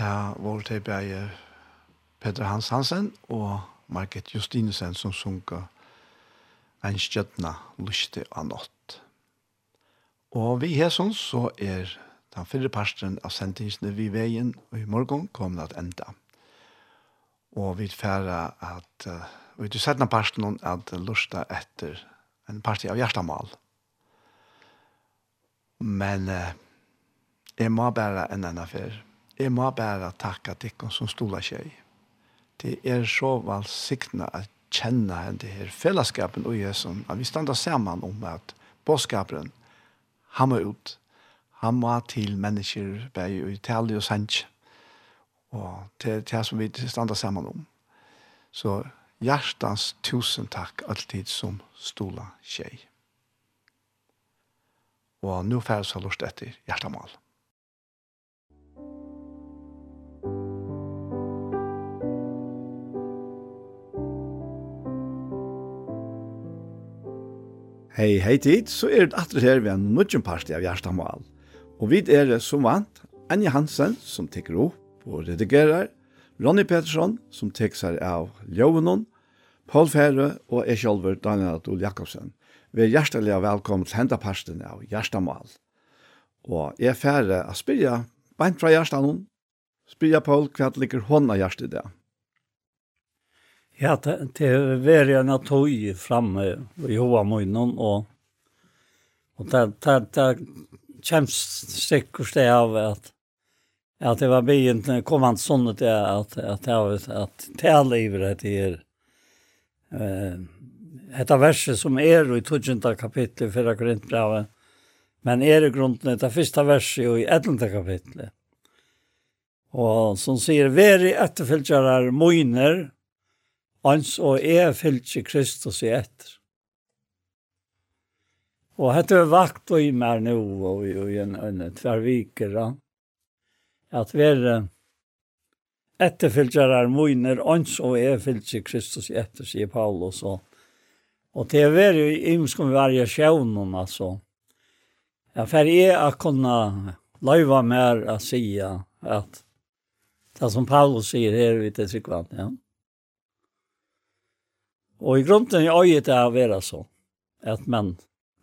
A: Det var det bare Peter Hans Hansen og Margit Justinesen som sunka en skjøttene lyste av nått. Og vi her sånn så er den fyrre parsten av sendingsene vi veien, og i morgen kommer det enda. Og vi færre at, og i den parsten at lyste etter en parti av hjertemål. Men eh, jeg må bare en enn affær. Jeg må bare takke dere som stoler seg. Det er så valgsiktene at kjenne det her fellesskapen og Jesus. At vi stander sammen om at bådskaperen, han må ut. Han må til mennesker bare i Italia og Sanche. Og til det som vi stander sammen om. Så hjertens tusen takk alltid som stola seg. Og nå får jeg så etter hjertemål. Hei, hei tid, så er det atre her ved en nødgjum parti av Gjerstamal. Og vi er det som vant, Anja Hansen, som tekker opp og redigerer, Ronny Pettersson, som tekker seg av Ljøvenon, Paul Fære og jeg selv, Daniel Adol Jakobsen. Vi er hjertelig velkommen til henta parten av Gjerstamal. Og jeg er fære å spyrja, beint fra Gjerstamal, spyrja Paul hva ligger hånda Gjerst i det.
G: Ja, det, det er veri en tog framme i hova munnen, og, og det, det, det kommer sikkert det av at at det var byen kom han sånn at det at at det var at tale det her eh detta verset som är i 2. kapittel i 4. Korintbrevet men är i grunden det första verset i 11 kapittel. Och som säger veri efterföljare moiner ans og er fyllt Kristus i etter. Og hette er vakt og i mer nå og i en, en tverviker at vi er etterfylgjere er moiner, ans og er fyllt Kristus i etter, sier Paulus. Og, og det er jo imskom variasjonen, altså. Ja, for jeg har kunne løyva mer å si at det som Paulus sier her, vet jeg sikkert, ja. Og i grunden er øyet det å være så, at man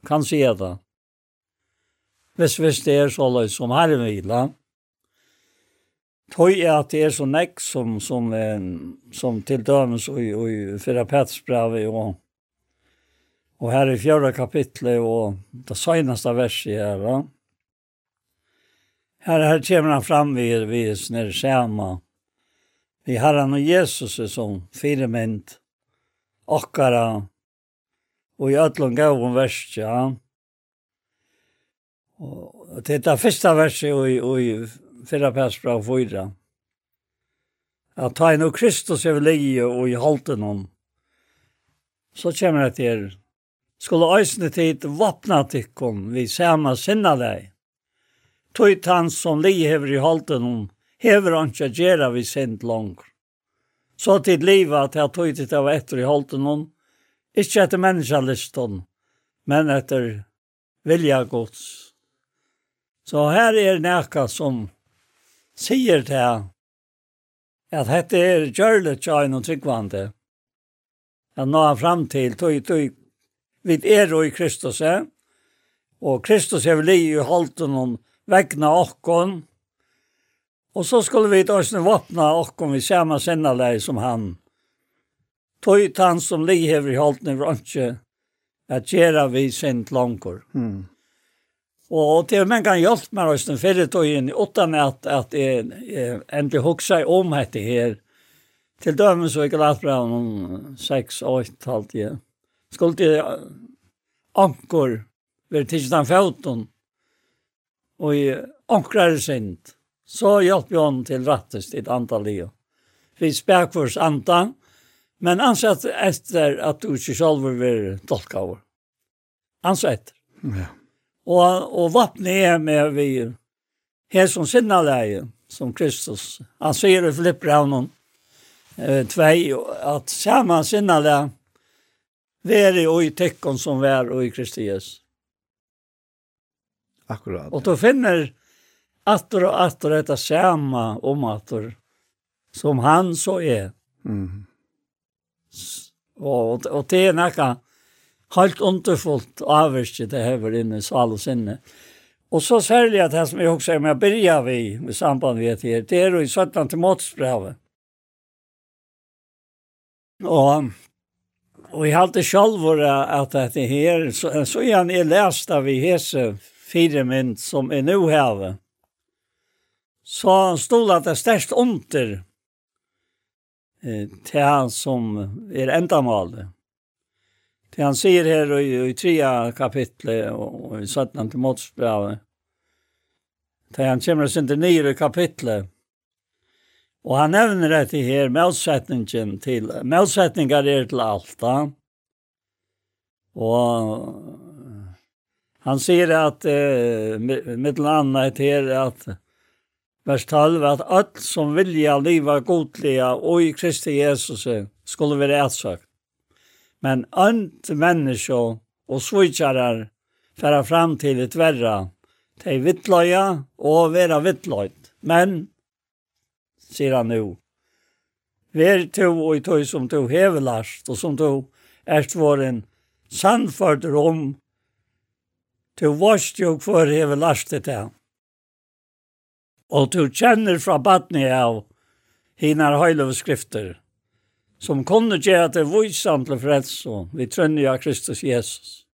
G: kan se det. Hvis, hvis det er så løy som herren vil, tog jeg at det er så nekk som, som, som til dømes og, og Fyra petsbrevet og, og her i fjörda kapitlet og det søgneste verset her. Da. Her, her kommer han fram vid, vid snir skjema. Vi har han og Jesus som firemynd okkara og i öllum gavum verskja. Og det er fyrsta verset i, i fyrra persbra og fyra. At ta inn og Kristus er leie og i halten hon. Så kommer det til skulle æsne tid vapna tikkum vi sama sinna deg. Tøyt han som li hever i halten hon, hever han ikke gjerra vi sind langt så tid livet at jeg tog til det etter i holden noen, ikke etter menneskelisten, men etter vilja gods. Så her er nækka som sier til at dette er gjørlet tjøyn og tryggvande. Jeg nå er frem til tog tøy, vi er i Kristus er, og Kristus er vel i holden noen vegna okkon, Och så skulle vi åsne vapna och om vi samme sända som han. Tøy han som ligger i holdt i ikke, at göra vi sent långkor. Mm. Och till man kan hjelpe meg åsne förr tog in i åtta nät att jag ändå huxar om det her, Till dömen så gick det att bra om sex, åtta, halvt igjen. Skulle till ankor, vi är tisdagen 15. Och i ankrare sent. Mm Så hjalp vi honom till rattest et antal liv. Vi spør för oss men ansett etter att du ikke selv vil være tolkavår. Ansett. Ja. Och, och vapnet är med vi her som sinne leie, som Kristus. Han sier i Filippranen eh, tvei, at samma sinne leie, være i tekken som vær og i Kristi Jesus.
A: Akkurat.
G: Og du finner atter og atter är det om atter, som han så er.
A: Mm.
G: Og, og det er nekka helt underfullt avvärste det här inne i sal og sinne. Og så særlig at det som jeg også er med å begynne vi med samband med det här, det är i 17 til måtsbrevet. Og, og jeg halte selv själv varit att det här, så, så är han läst av i hese fire mynd som är nu här så stod at det er størst under eh, til han som er endamålet. Til han sier her i, i trea kapitlet og, og i 17 til måtsbravet, til han kommer sin til nyere kapitlet, Og han nevner det til her, medsetningen til, medsetninger er til alt da. Og han sier at, eh, mittel annet her, at vers 12, at alt som vilja liva godliga og i Kristi Jesus skulle være etsøkt. Men ønt menneske og svitsjarar færa fram til et verra, til vittløya og vera vittløyt. Men, sier han nu, ver to og i som to hevelast, og som to erst våren sannført rom, to varst jo for hevelastet det Og du kjenner fra badni av hinar høylovskrifter, som kunne gjøre det vøysamt til frelse vi trønner av Kristus Jesus.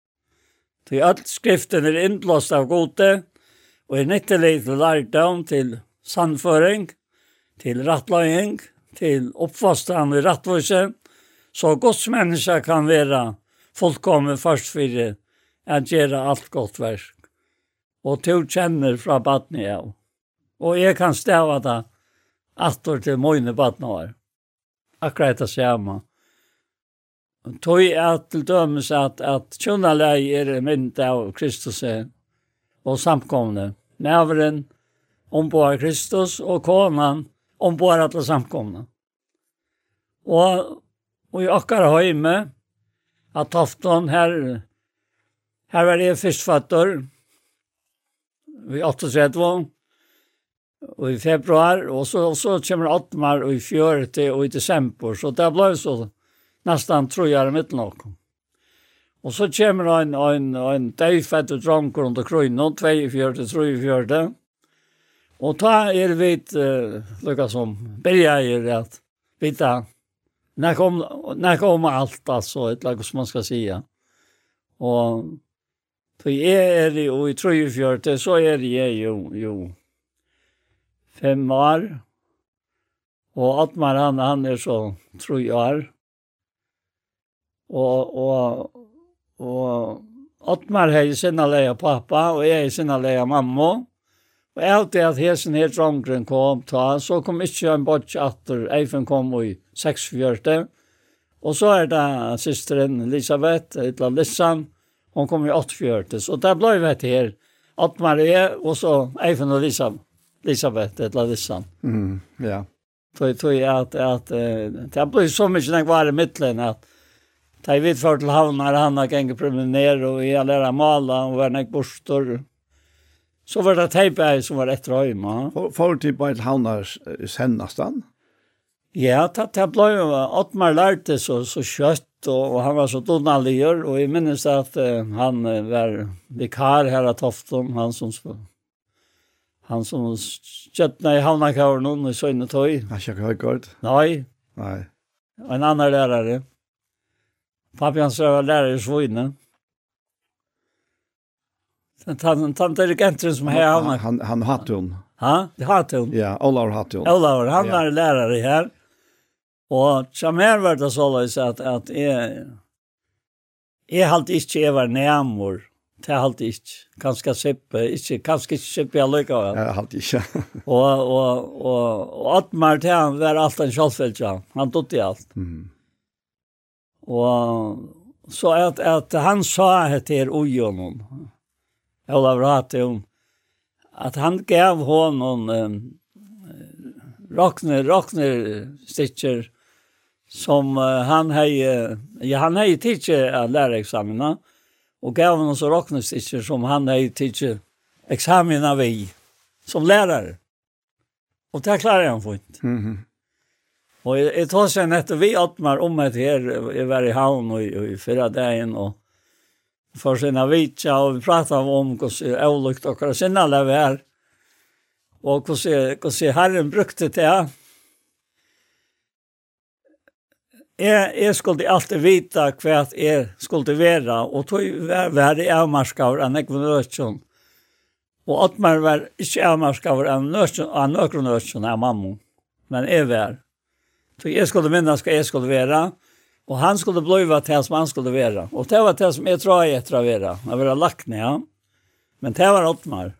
G: Til alt skriften er innblåst av gode, og er nyttelig til lærdom, til sannføring, til rattløying, til oppfastan i rattvøyse, så gods menneske kan være fullkommen først for at gjøre alt godt verk. Og til kjenner fra badni av. Og jeg kan stava det atter til mine badnavar. Akkurat det samme. Tøy at til dømes at, at kjønnaleg er mynd av Kristus og samkomne. Nævren ombår Kristus og konan ombår alle samkomne. Og, og i akkar høyme at Tofton her her var jeg førstfatter vi 38 i februar, og så, og så kommer Ottmar i fjørte og i december, så det ble så nesten trojere mitt nok. Og så kommer en, en, en døyfett og dronker under krøyne, i fjøret. og ta er vidt, uh, lukka som, bergeier at vita, nek kom, nek kom alt, altså, et lag som man skal si. Og, for jeg er i, og i 43, så er jeg jo, jo, fem år, og Atmar han, han er så tre år. Og, og, og Atmar har sinne leie pappa, og jeg har sinne leie mamma. Og jeg det at hesen helt drangren kom, ta, så kom ikke en bort atter, Eifen kom i 6-4. Og så er det systeren Elisabeth, Etla Lissan, hon kom i 8-4. Så det ble vi her, Atmar er, og så Eifen og Elisabeth. Elisabeth eller Lissan.
A: Mm, ja.
G: Tog tog att att det blir så mycket när var i mitten att ta vid för till havnar han har gängt promenader och i alla där mala och var näck borstor. Så var det tejpa som var ett röjma.
A: Får typ på ett havnar sennastan.
G: Ja, det, det ble jo Ottmar lærte så så kjøtt, och, og han var så donalier och jeg minnes att uh, han var vikar här att Tofton han som Han som kjøttene i Havnakavren under Søgne Tøy.
A: Han er ikke høykort?
G: Nei.
A: Nei.
G: Og en annen lærere. Pappi hans var lærere i Svøyne. Svøgne. Tante Regentren som er havna.
A: Han, han hatt hun.
G: Ha? Det Hatt hun?
A: Ja, Olaur hatt hun.
G: Olaur, han ja. lærere her. Og som her var det så løs at, at jeg, jeg halte ikke jeg var nærmere Det er alltid ikke. Kanskje sippe, ikke, kanskje ikke sippe jeg lykker. Det
A: er alltid ikke.
G: og, og, og, og Atmar til han var alt en kjølfelt, ja. Han tog i alt.
A: Mm.
G: Og så at, at han sa det til ujonen, Olav Ratheum, at han gav honom um, rockner, rockner stitcher som uh, han hei, ja, han hei tidsi av lærerexamina, mm og gav honom så rocknesticker som han är teacher examen av i som lärare. Och det klarar han fint.
A: Mm -hmm.
G: Och jag, jag tar sen efter vi Ottmar om ett här i havn hamn och, och i förra dagen och för sina vitsa och vi pratade om hur olyckt och hur sina det var. Och hur herren brukte det jeg, jeg skulle alltid vite hva jeg skulle være, og tog var, var jeg avmarskaver enn jeg var nødgjøn. Og Ottmar var ikke avmarskaver enn nødgjøn, nødgjøn av mamma, men jeg var. Så jeg skulle minnes hva jeg skulle være, og han skulle bliva til som han skulle være. Og det var det som jeg tror jeg etter å være, jeg var lagt ned, ja. men det var Ottmar.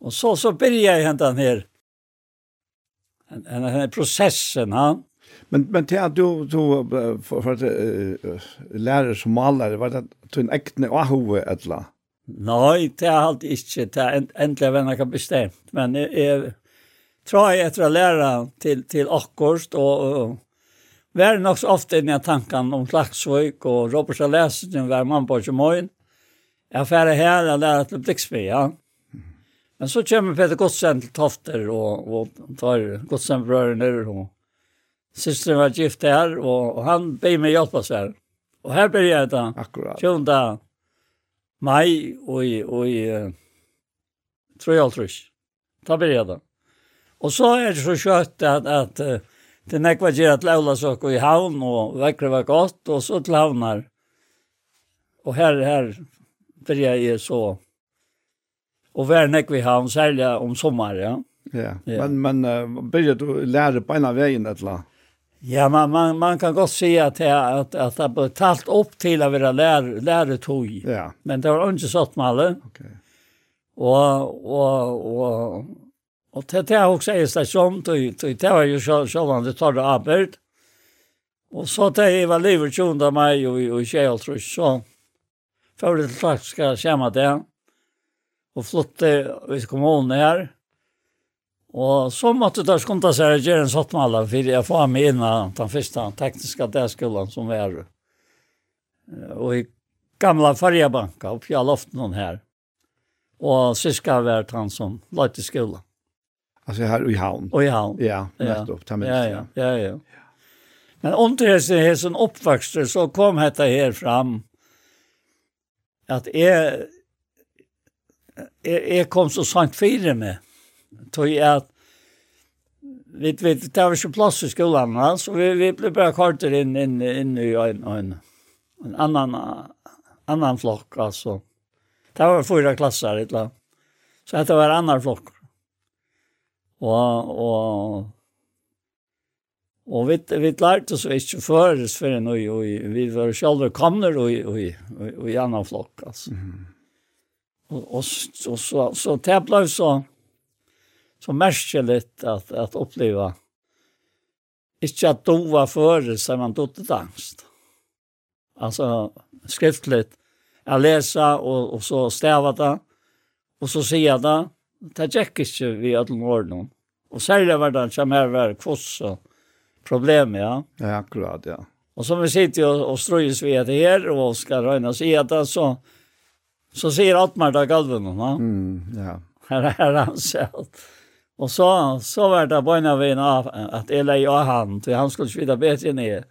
G: Og så, så begynte jeg hentan her, en, en, en prosessen, han,
A: Men men till att du så för att lära som målare var det till en äkta och hove ettla.
G: Nej, det har alltid inte det äntligen vem kan bestämt, men är tror jag att lära till till akkorst och Vär nok så ofte inn i tanken om Klaksvøk og Robertsa Læsen var mann på Kjemøyen. Jeg færre her, jeg lærer til Bliksby, ja. Men så kommer Peter Godsen til Tofter og, og tar Godsen brøren og Systern var gift där och, han bad mig hjälpa så. Och här började jag då.
A: Akkurat.
G: 20 maj och i, och i tror jag tror Ta började Och så är det så kött att, att det näkva ger att lävla saker i havn och väckre var gott och så till havnar. Och här, här började jag så. Och vär näkva i havn, särskilt om sommar, ja.
A: Ja,
G: yeah. yeah.
A: men, men uh, började du lära på ena vägen ett eller
G: Ja, man, man, man kan godt si at, at, at det ble talt opp til å være lær, læretøy.
A: Ja.
G: Men det var ikke sånn med alle.
A: Okay.
G: Og, og, og, og til det har også er stasjon, det var jo sånn om det tar det arbeid. Og så til jeg var livet 20 av meg og, og Kjelltrus, så før det slags skal skjemme det. Og flytte ut kommunen her. Ja Og så måtte det skunta seg å gjøre en sottmaler, for jeg får meg inn av den første tekniske dagskolen som var. Og i gamla fargebanka oppe av loften her. Og syska var han som løyt i skolen.
A: Alltså här i havn.
G: Och i havn.
A: Ja, nettopp. Ja.
G: Ja, ja, ja, ja. Men om det är sån uppväxt så kom detta här fram att är är kom så sant fire med tog at vi vi det var ju plass i skolan va så vi vi blev bara kartor in in in i en en en annan annan flock alltså. Det var fyra klasser ett Så att det var annan flock. Och och Och vi vi lærte oss ikke föres för en och vi var själva kommer och och och i annan flokk, alltså. Mm. Och och så så så så, så, så, så så märkeligt att, att uppleva. Inte att dova det som man dotter angst. Alltså skriftligt. Jag läser och, och så stava det. Och så ser jag det. Det gick inte vid ödlen ordning. Och särskilt var det som här var kvoss och problem, ja.
A: Ja, akkurat, ja.
G: Och som vi sitter och, och ströjs vid det här och ska röjna sig att det så så ser Atmar där galven, va?
A: Mm, ja.
G: Här är han själv. Og så, så var det bara en av at jeg leie av han, til han skulle svida bättre ner.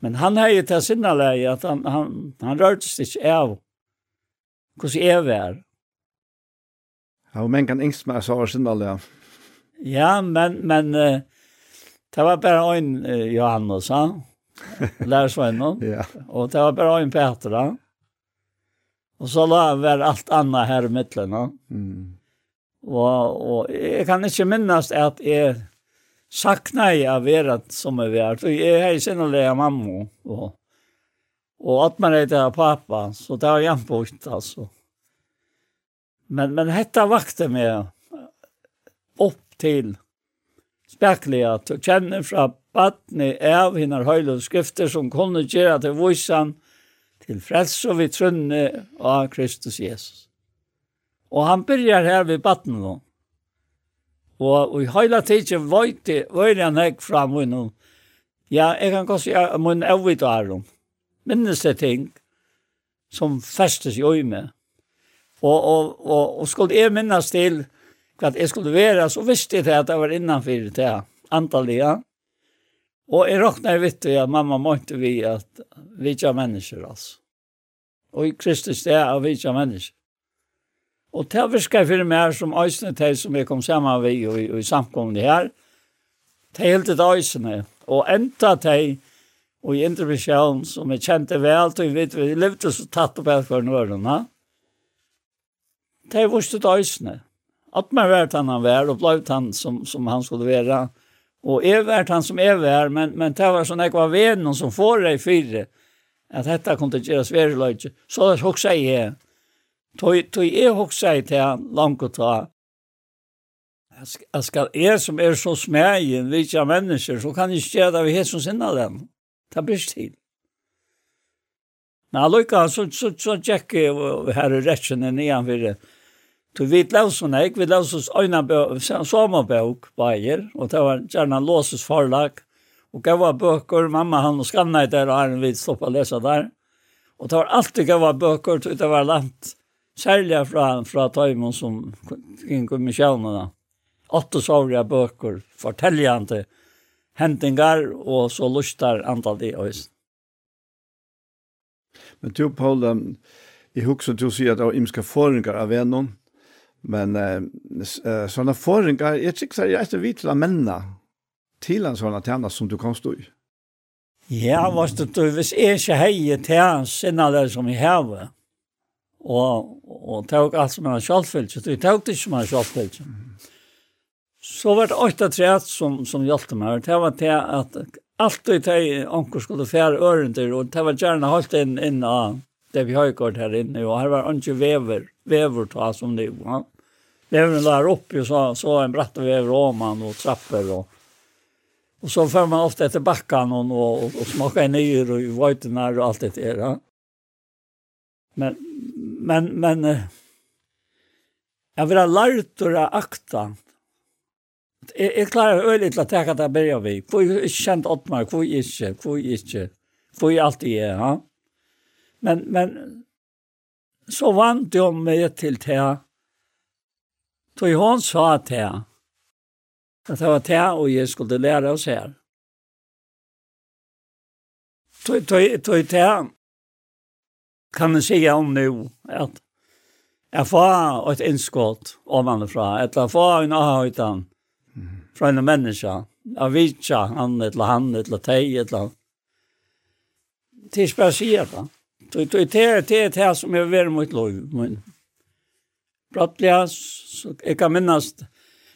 G: Men han har jo til sinne leie at han, han, han rørte seg ikke av hvordan jeg var.
A: det Ja, men kan ängst med så har sina läge.
G: Ja, men, men uh, det var bare en uh, Johannes, han. Lärsvännen.
A: ja.
G: Og det var bare en Petra. Og så la han väl allt annat här i mitten.
A: Mm.
G: Og, og jeg kan ikke minnes at jeg sakna jeg av vera som jeg var. Jeg er sinnelig av mamma, og, og at man er av pappa, så det var jeg altså. Men, men dette vakte meg opp til spekliga at jeg kjenner fra badne av henne høyde skrifter som kunne gjøre til voisan til frelse og vi trunne av Kristus Jesus. Og han byrjar her ved batten nå. Og, og i hele tiden vøyte, vøyte han hekk fra munnen. Ja, jeg kan godt si at munnen er vidt av dem. Minnes det ting som festes i øyne. Og, og, og, og skulle jeg minnes til hva jeg skulle være, så visste jeg at jeg var innanfor det her, antallet, ja. Og jeg råkner vidt til at mamma måtte vi at vi ikke er mennesker, altså. Og i Kristus det er vi ikke er mennesker. Og til å virker for meg som øysene til som jeg kom sammen med og, og i samkomne her, til helt et øysene. Og enda til og i intervisjonen som jeg kjente vel, og vi vet vi levde så tatt opp helt for nørene, det er vårt et øysene. At man vært han han var, og ble han som, som han skulle være. Og er vært han som er var, men, men det var sånn jeg var venen som får det i fire, at dette kunne gjøres verre løyde. Så det er også jeg Tøy tøy er hoksei til langt og ta. Jeg skal er som er så smegen, vi ikke er mennesker, så kan jeg ikke det vi har som sinne den. Det blir tid. Men allukka, så, så, så tjekk her i rettene nian for det. Du vet lausen jeg, vi levde sånn øyne sommerbøk bæger, og det var gjerne låses forlag, og gav bøker, mamma han og skannet der, og han vidt stoppe å lese der. Og det var alltid gav bøker, det var langt særlig fra, fra Tøymon som gikk med kjønene. Åtte sorger bøker, fortellende hentingar, og så lustar antall i oss.
A: Men du, Paul, um, jeg husker du sier at det var imska forringar av vennom, men uh, sånne forringar, jeg tykker jeg er ikke vidt til å menne til en sånn tjene som du kan stå i.
G: Ja, hvis du, hvis jeg ikke heier til hans sinnene som jeg har, og, og tog alt som er kjallfyllt, så jeg tog det ikke som er kjallfyllt. Så var det åtta træt som, som hjalte meg, det var til at alt i teg anker skulle fære ørender, og det var gjerne holdt inn, inn av det vi har gjort her inne, og her var ikke vever, vever ta som det var. Veveren der oppe og så, så en bratt vever om han, og trapper, og Og så får man ofte etter bakken og, og, og, og smaker nyer og vøytener og alt det der. Ja. Men, men, men, jeg vil ha lært å akta. Jeg, jeg klarer øyelig til å tenke at jeg bør vi. Hvor jeg ikke kjent åt mig, hvor jeg ikke, hvor jeg ikke, hvor jeg alltid er, ja. Men, men, så vant jeg meg til Då Så hun sa til Att At det var det og jeg skulle lære oss her. Så det var det kan man säga nu att jag får ett inskott ovanifrån, eller får en avhöjtan från en människa, av vitsa han eller han eller teg eller Det är spesielt, Det är det det här som jag vill mot lov. Men brottliga, så jag kan minnas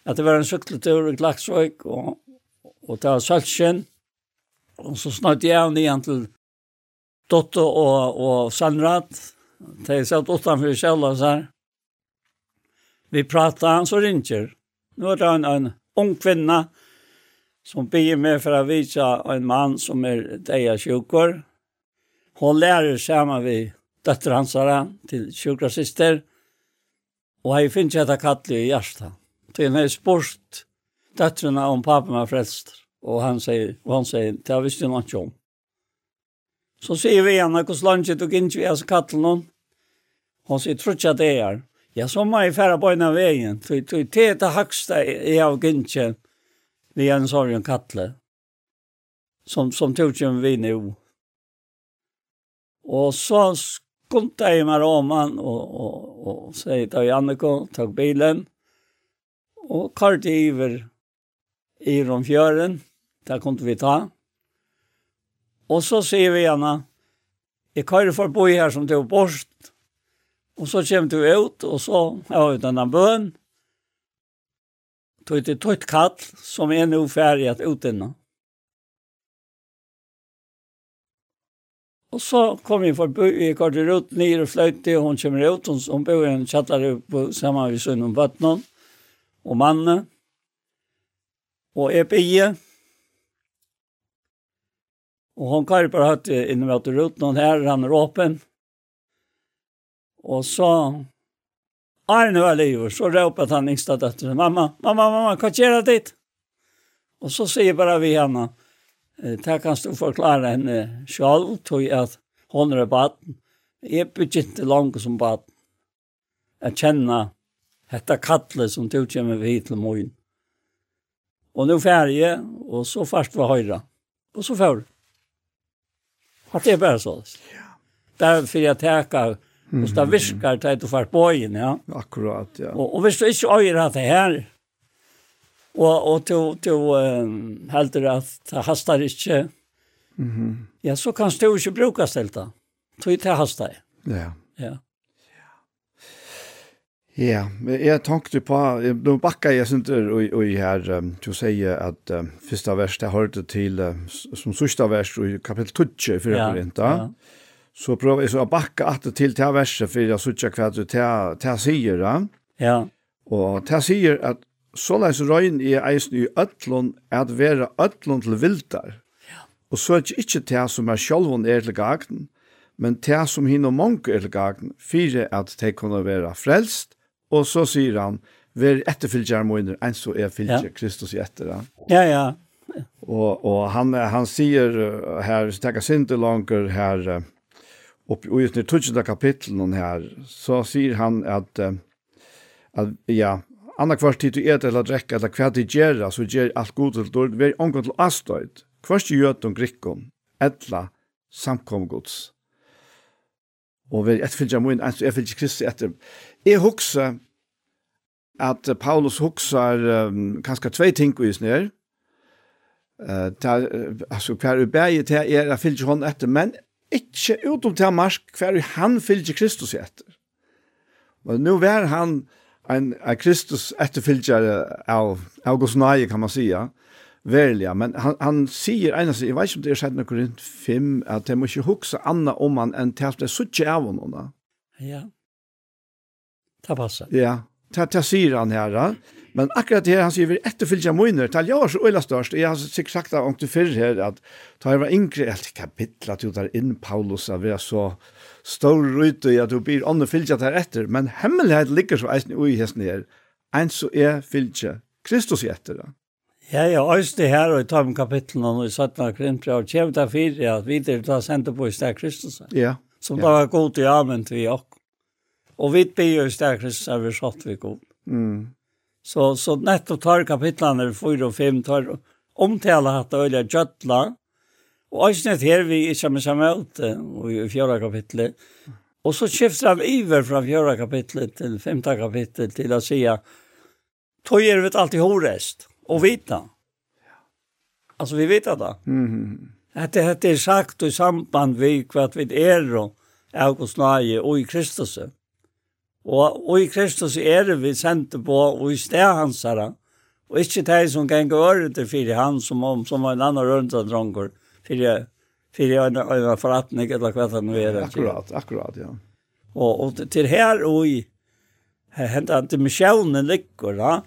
G: att det var en cykeltur i Glaxvik och, och det var Sölsken. Och så snart jag av nian till Dotto og, og Sandrat. De satt utenfor utanfor kjellas her. Vi pratet, han så ringer. Nå er det en, en ung kvinne som blir med for å vise en mann som er deg av sjukker. Hun lærer sammen med døtter hans her til sjukrasister. Og jeg finner ikke etter kattelig i hjertet. Til hun har spørt døtterne om papen var frelst. Og han sier, og han sier, det har visst jo noe om. Så sier vi henne hvordan landet og ikke vi er så kattelen hon. Hun sier, tror ikke at det er. Ja, så må jeg fære på en av veien. Så jeg til det høyeste jeg av ikke vi er en sorg og kattle. Som, som tog ikke vi nå. Og så skumte jeg meg om han og, og, og, sier til Janneko, tok bilen. Og kart i iver i romfjøren, Det kom vi ta. Og så sier vi henne, jeg kan jo få bo her som du borst, og så kommer du ut, og så har vi denne bøn, tog til tøyt kall, som er nå ferdig at ut innan. Og så kom vi forbi, vi til ut, ned og fløyte, og hun kommer ut, hun, hun bor i en kjattare på sammen med sønnen og bøttene, og mannen, og jeg blir, Og hon kan ju bara hört inom att rut någon her, han er åpen. Og så Arne var livet, så råpet han yngsta døtter, mamma mamma mamma kan göra dit. Og så sier bare vi henne Det kan du forklare henne själv tog at hun er baden. Jag begynte langt som baden. Att känna dette kattlet som du kommer vi til morgen. Og nå nu färje så fast var høyre. Og så förr. At det er bare så. Ja. Derfor jeg teker, og det visker til at du får bøyen, ja.
A: Akkurat, ja.
G: Og, og hvis du ikke øyer at det her, og, og du, du um, helder at det hastar ikke, mm -hmm. ja, så kan du ikke bruke stelte. Så det hastar.
A: Ja.
G: Ja.
A: Ja, men jeg tenkte på, nå bakka jeg synes og, og her, um, til å si at um, første vers, det hørte til, som sørste vers, i kapittel 12, for
G: ja,
A: Korinta, ja. så prøver jeg så å bakka at til til verset, for jeg sørste hva du til sier, da.
G: Ja.
A: Og til sier at, så leis røyn i eisen i øtlån, at være øtlån til vildar. Ja. Og så er det ikke til som er sjølvån er til gagden, men til som hinner mange er til gagden, fire at de kunne være frelst, Og så sier han, «Vær etterfylgjere mine, enn så er fylgjer
G: ja.
A: Kristus i etter han».
G: Ja, ja.
A: Og, og han, han sier her, så tenker jeg ikke langer her, oppe i den tøtjende kapitlen her, så sier han at, at ja, anna kvart tid du et eller drekka, eller hva de gjerra, så gjør alt god til dårlig, vær omgå til astøyd, kvart gjør om grikkom, etla samkomgods. Og vi et finner min, jeg finner Kristi etter. Jeg husker at Paulus husker um, kanskje tve ting i sned. Uh, der, altså, hver er bæg til er, jeg finner hon etter, men ikke utom til marsk, hver han finner Kristus etter. Men nå var han en, en Kristus etterfylgjere av, av Guds kan man sige. Ja Verliga, men han, han sier ena sig, jeg vet ikke om det er sett noe rundt fem, at jeg må ikke huske Anna om han enn til at det er suttje av henne.
G: Ja, det passer.
A: Ja, det, det sier han her, men akkurat her, han sier vi etterfylgja møyner, til jeg var så øyla størst, jeg har sikkert sagt det om til fyrr her, at da jeg var yngre, jeg tenkte kapitlet jo der inn, Paulus, at vi er så stor ute, at du blir ånden fylgja der etter, men hemmelighet ligger så eisen ui hesten her, en så er fylgja Kristus i etter det.
G: Ja, ja, øyste her og i tom kapitlen og i 17. krimpra og kjem til fire at vi der ta sendte på i sted Kristus.
A: Ja.
G: Som da var god til vi og. Og vi blir i sted Kristus er vi satt vi god.
A: Mm.
G: Så, så nettopp tar kapitlene 4 og 5 tar omtale hatt det øyne gjøtla, Og øyne her vi ikke med samme ut i fjøra kapitlet. Og så skifter han iver fra fjøra kapitlet til femte kapitlet til å si at tog er vi alltid horest. Mm og vita. Alltså vi vet det.
A: Mm.
G: Att det hade er sagt i samband med vad vi er och August Naje och i Kristus. Och och i Kristus är det vi sendte på och i sted hans her. Og ikke det som kan gå över för han som om som var en annan runt av drångor. För fire för det är en förrättning eller hva det nu.
A: Akkurat, akkurat ja.
G: Och och till här och i hända inte Michelle ligger, va?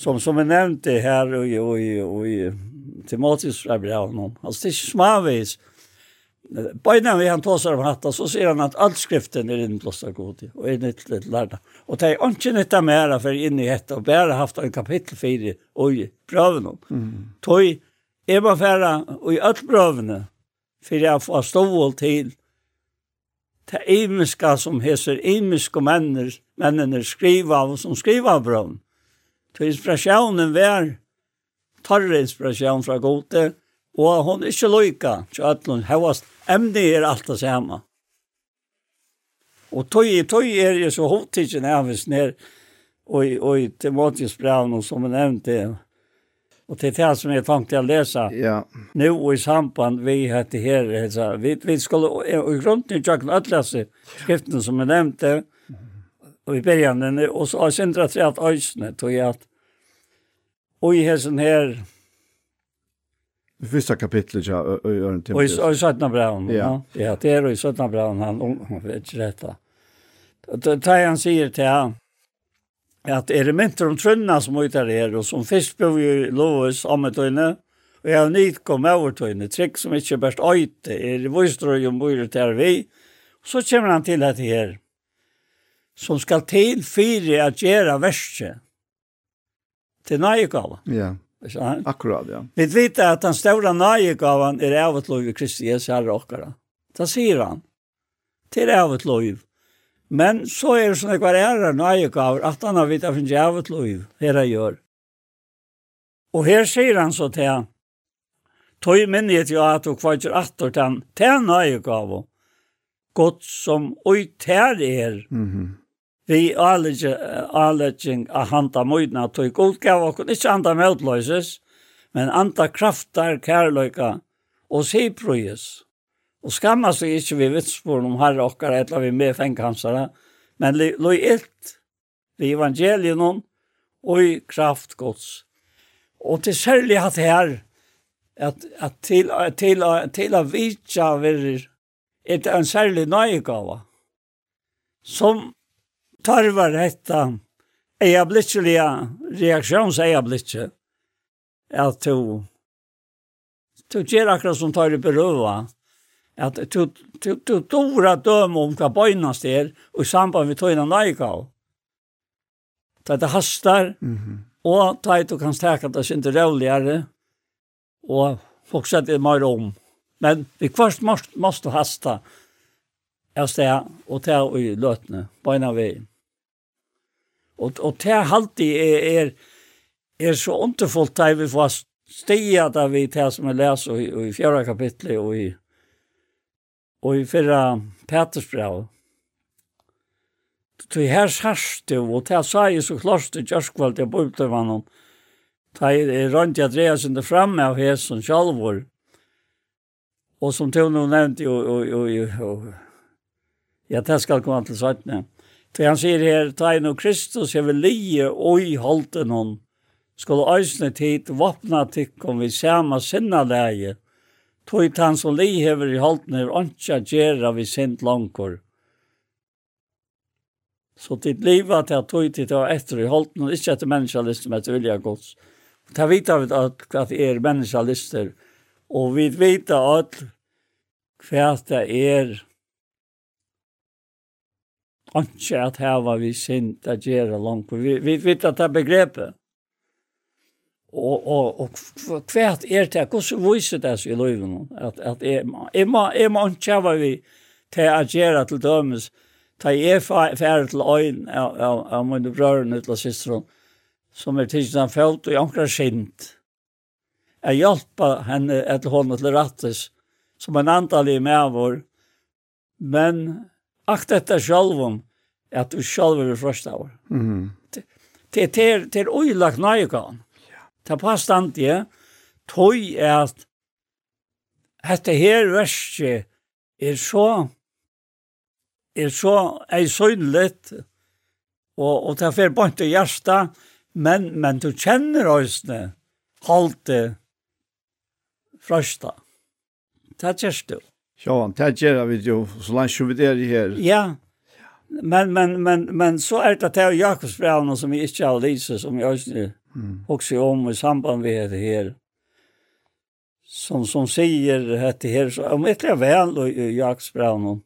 G: som som är nämnt det här och och och Timoteus brev honom. Alltså det är smavis. Bøyna vi han tåsar om hatta så ser han att all skriften er innblåst av god och är nytt litt lärda. Och det är inte av mera för in i hetta och bare haft en kapitel 4 och pröven om. Mm. Toj är man færa, och i all prövene för jeg får stå till det imiska som heter imiska männer, männen skriva av som skriva av brön. Så inspirasjonen var tarre inspirasjon fra gode, og hon er ikke loika, så at hun hevast emne er alt det samme. Og tøy, tøy er jo så hovedtidsen avvis ned, og, og i Timotius brevn, som jeg nevnte, Og til det som jeg tenkte å lese,
A: ja.
G: nå og i samband vi hette her, vi, vi skulle, og i grunnen til Jørgen Øtlese, skriften som jeg nevnte, och i början och så har syndra sig att ösne tog jag att och i häsen här
A: Det första kapitlet ja Örn Tempest.
G: Och i, och i Sötna Brown. Ja.
A: ja,
G: det är i Sötna Brown han hon vet rätta. Då tar han säger till han at er det mynter om trunna som ut där og som fisk på i Lois om et øyne, og jeg har nytt kom over till øyne, trick som ikke er best øyte, er det visst tror ju om bor där vi. Så kommer han til dette her som skal til fire at gjøre verste. til nøyegave.
A: Ja, akkurat, ja.
G: Vi vet at den store nøyegaven er av et lov i Kristi Jesu herre okkara. Da sier han. Til av et lov. Men så er det sånn at hver ære nøyegaver at han har vidt av en av et lov her jeg gjør. Og her sier han så til han. Tøy minnet jo at du kvartjer attor til han til nøyegava godt som oi tær er.
A: Mhm.
G: Mm vi allergjeng a handa møydna tog god gav okkur, ikkje handa møtløyses, men anda kraftar, kærløyka og siprøyes. Og skamma seg ikkje vi vitsporen om herre okkar etla vi med fengkansara, men løy ilt vi evangelien og i kraft gods. Og til særlig at her, at, at til, til, til, til a vitja verir et en særlig nøyegave, som tarvar dette eiablitselige reaksjonseiablitse, at du, du gjør akkurat som tar i berøva, at du, du, du dora døm om hva bøynast er, og i samband med tøyna nøyegave. Det er det hastar,
A: mm -hmm.
G: og det du kan stekke det sin til rævligere, og fortsette mer om. Men vi først måste, måste hasta av sted og ta i løtene, beina veien. Og, og ta alltid er, er, er så underfullt da vi får stia da vi tar som vi leser i, i fjerde kapitlet og i, og i fyrra Petersbrev. Så her sørste og det sa jeg så klart til kjørskvall til bøybløyvannen. Ta jeg rundt jeg dreier seg fram av hesen sjalvor. Og som Tone nu nevnte, jo, jo, jo, jo, jo. Ja, det skal komme til sattene. For han sier her, ta inn og Kristus, jeg vil lije og i holden hon, skal øsne tid våpna tikkum vi sama sinna leie, tog han som li hever i holden og ikke gjerra vi sint langkor. Så ditt liv at jeg tog til å etter i holden, og ikke etter menneskalister, men etter vilja gods. Ta vita vi at, det er menneskalister, Og vi vet at hva det er ikke at her var vi sint at gjøre langt. Vi, vi vet at det er begrepet. Og, og, og hva er det? Hvordan viser det seg i løyven? At, at jeg, jeg, må, jeg må ikke hva vi til å gjøre til dømes. Ta jeg ferdig til øyn av, av, av mine brødrene til søsteren som er tidsen han følt og jeg anker sint jeg hjälpa henne ett honom til rattes som en antalig med vår. Men akt efter självom at du själv är första Til Mm.
A: Det
G: det det är ojlagt nöjkan. Ja. Det er påstand Ja. Tøy er at dette her verset er så er så ei søgnligt og, og det fer bare til hjertet men, men du kjenner høysene halte røysta. Det gjørs du.
A: Ja, det gjør vi jo, så langt som vi er her.
G: Ja, men, men, men, men så är det det Jakobsbrevene som vi inte har lyset, som jag også mm. også om i samband med det här. Som, som sier det här så om ikke er vel i Jakobsbrevene,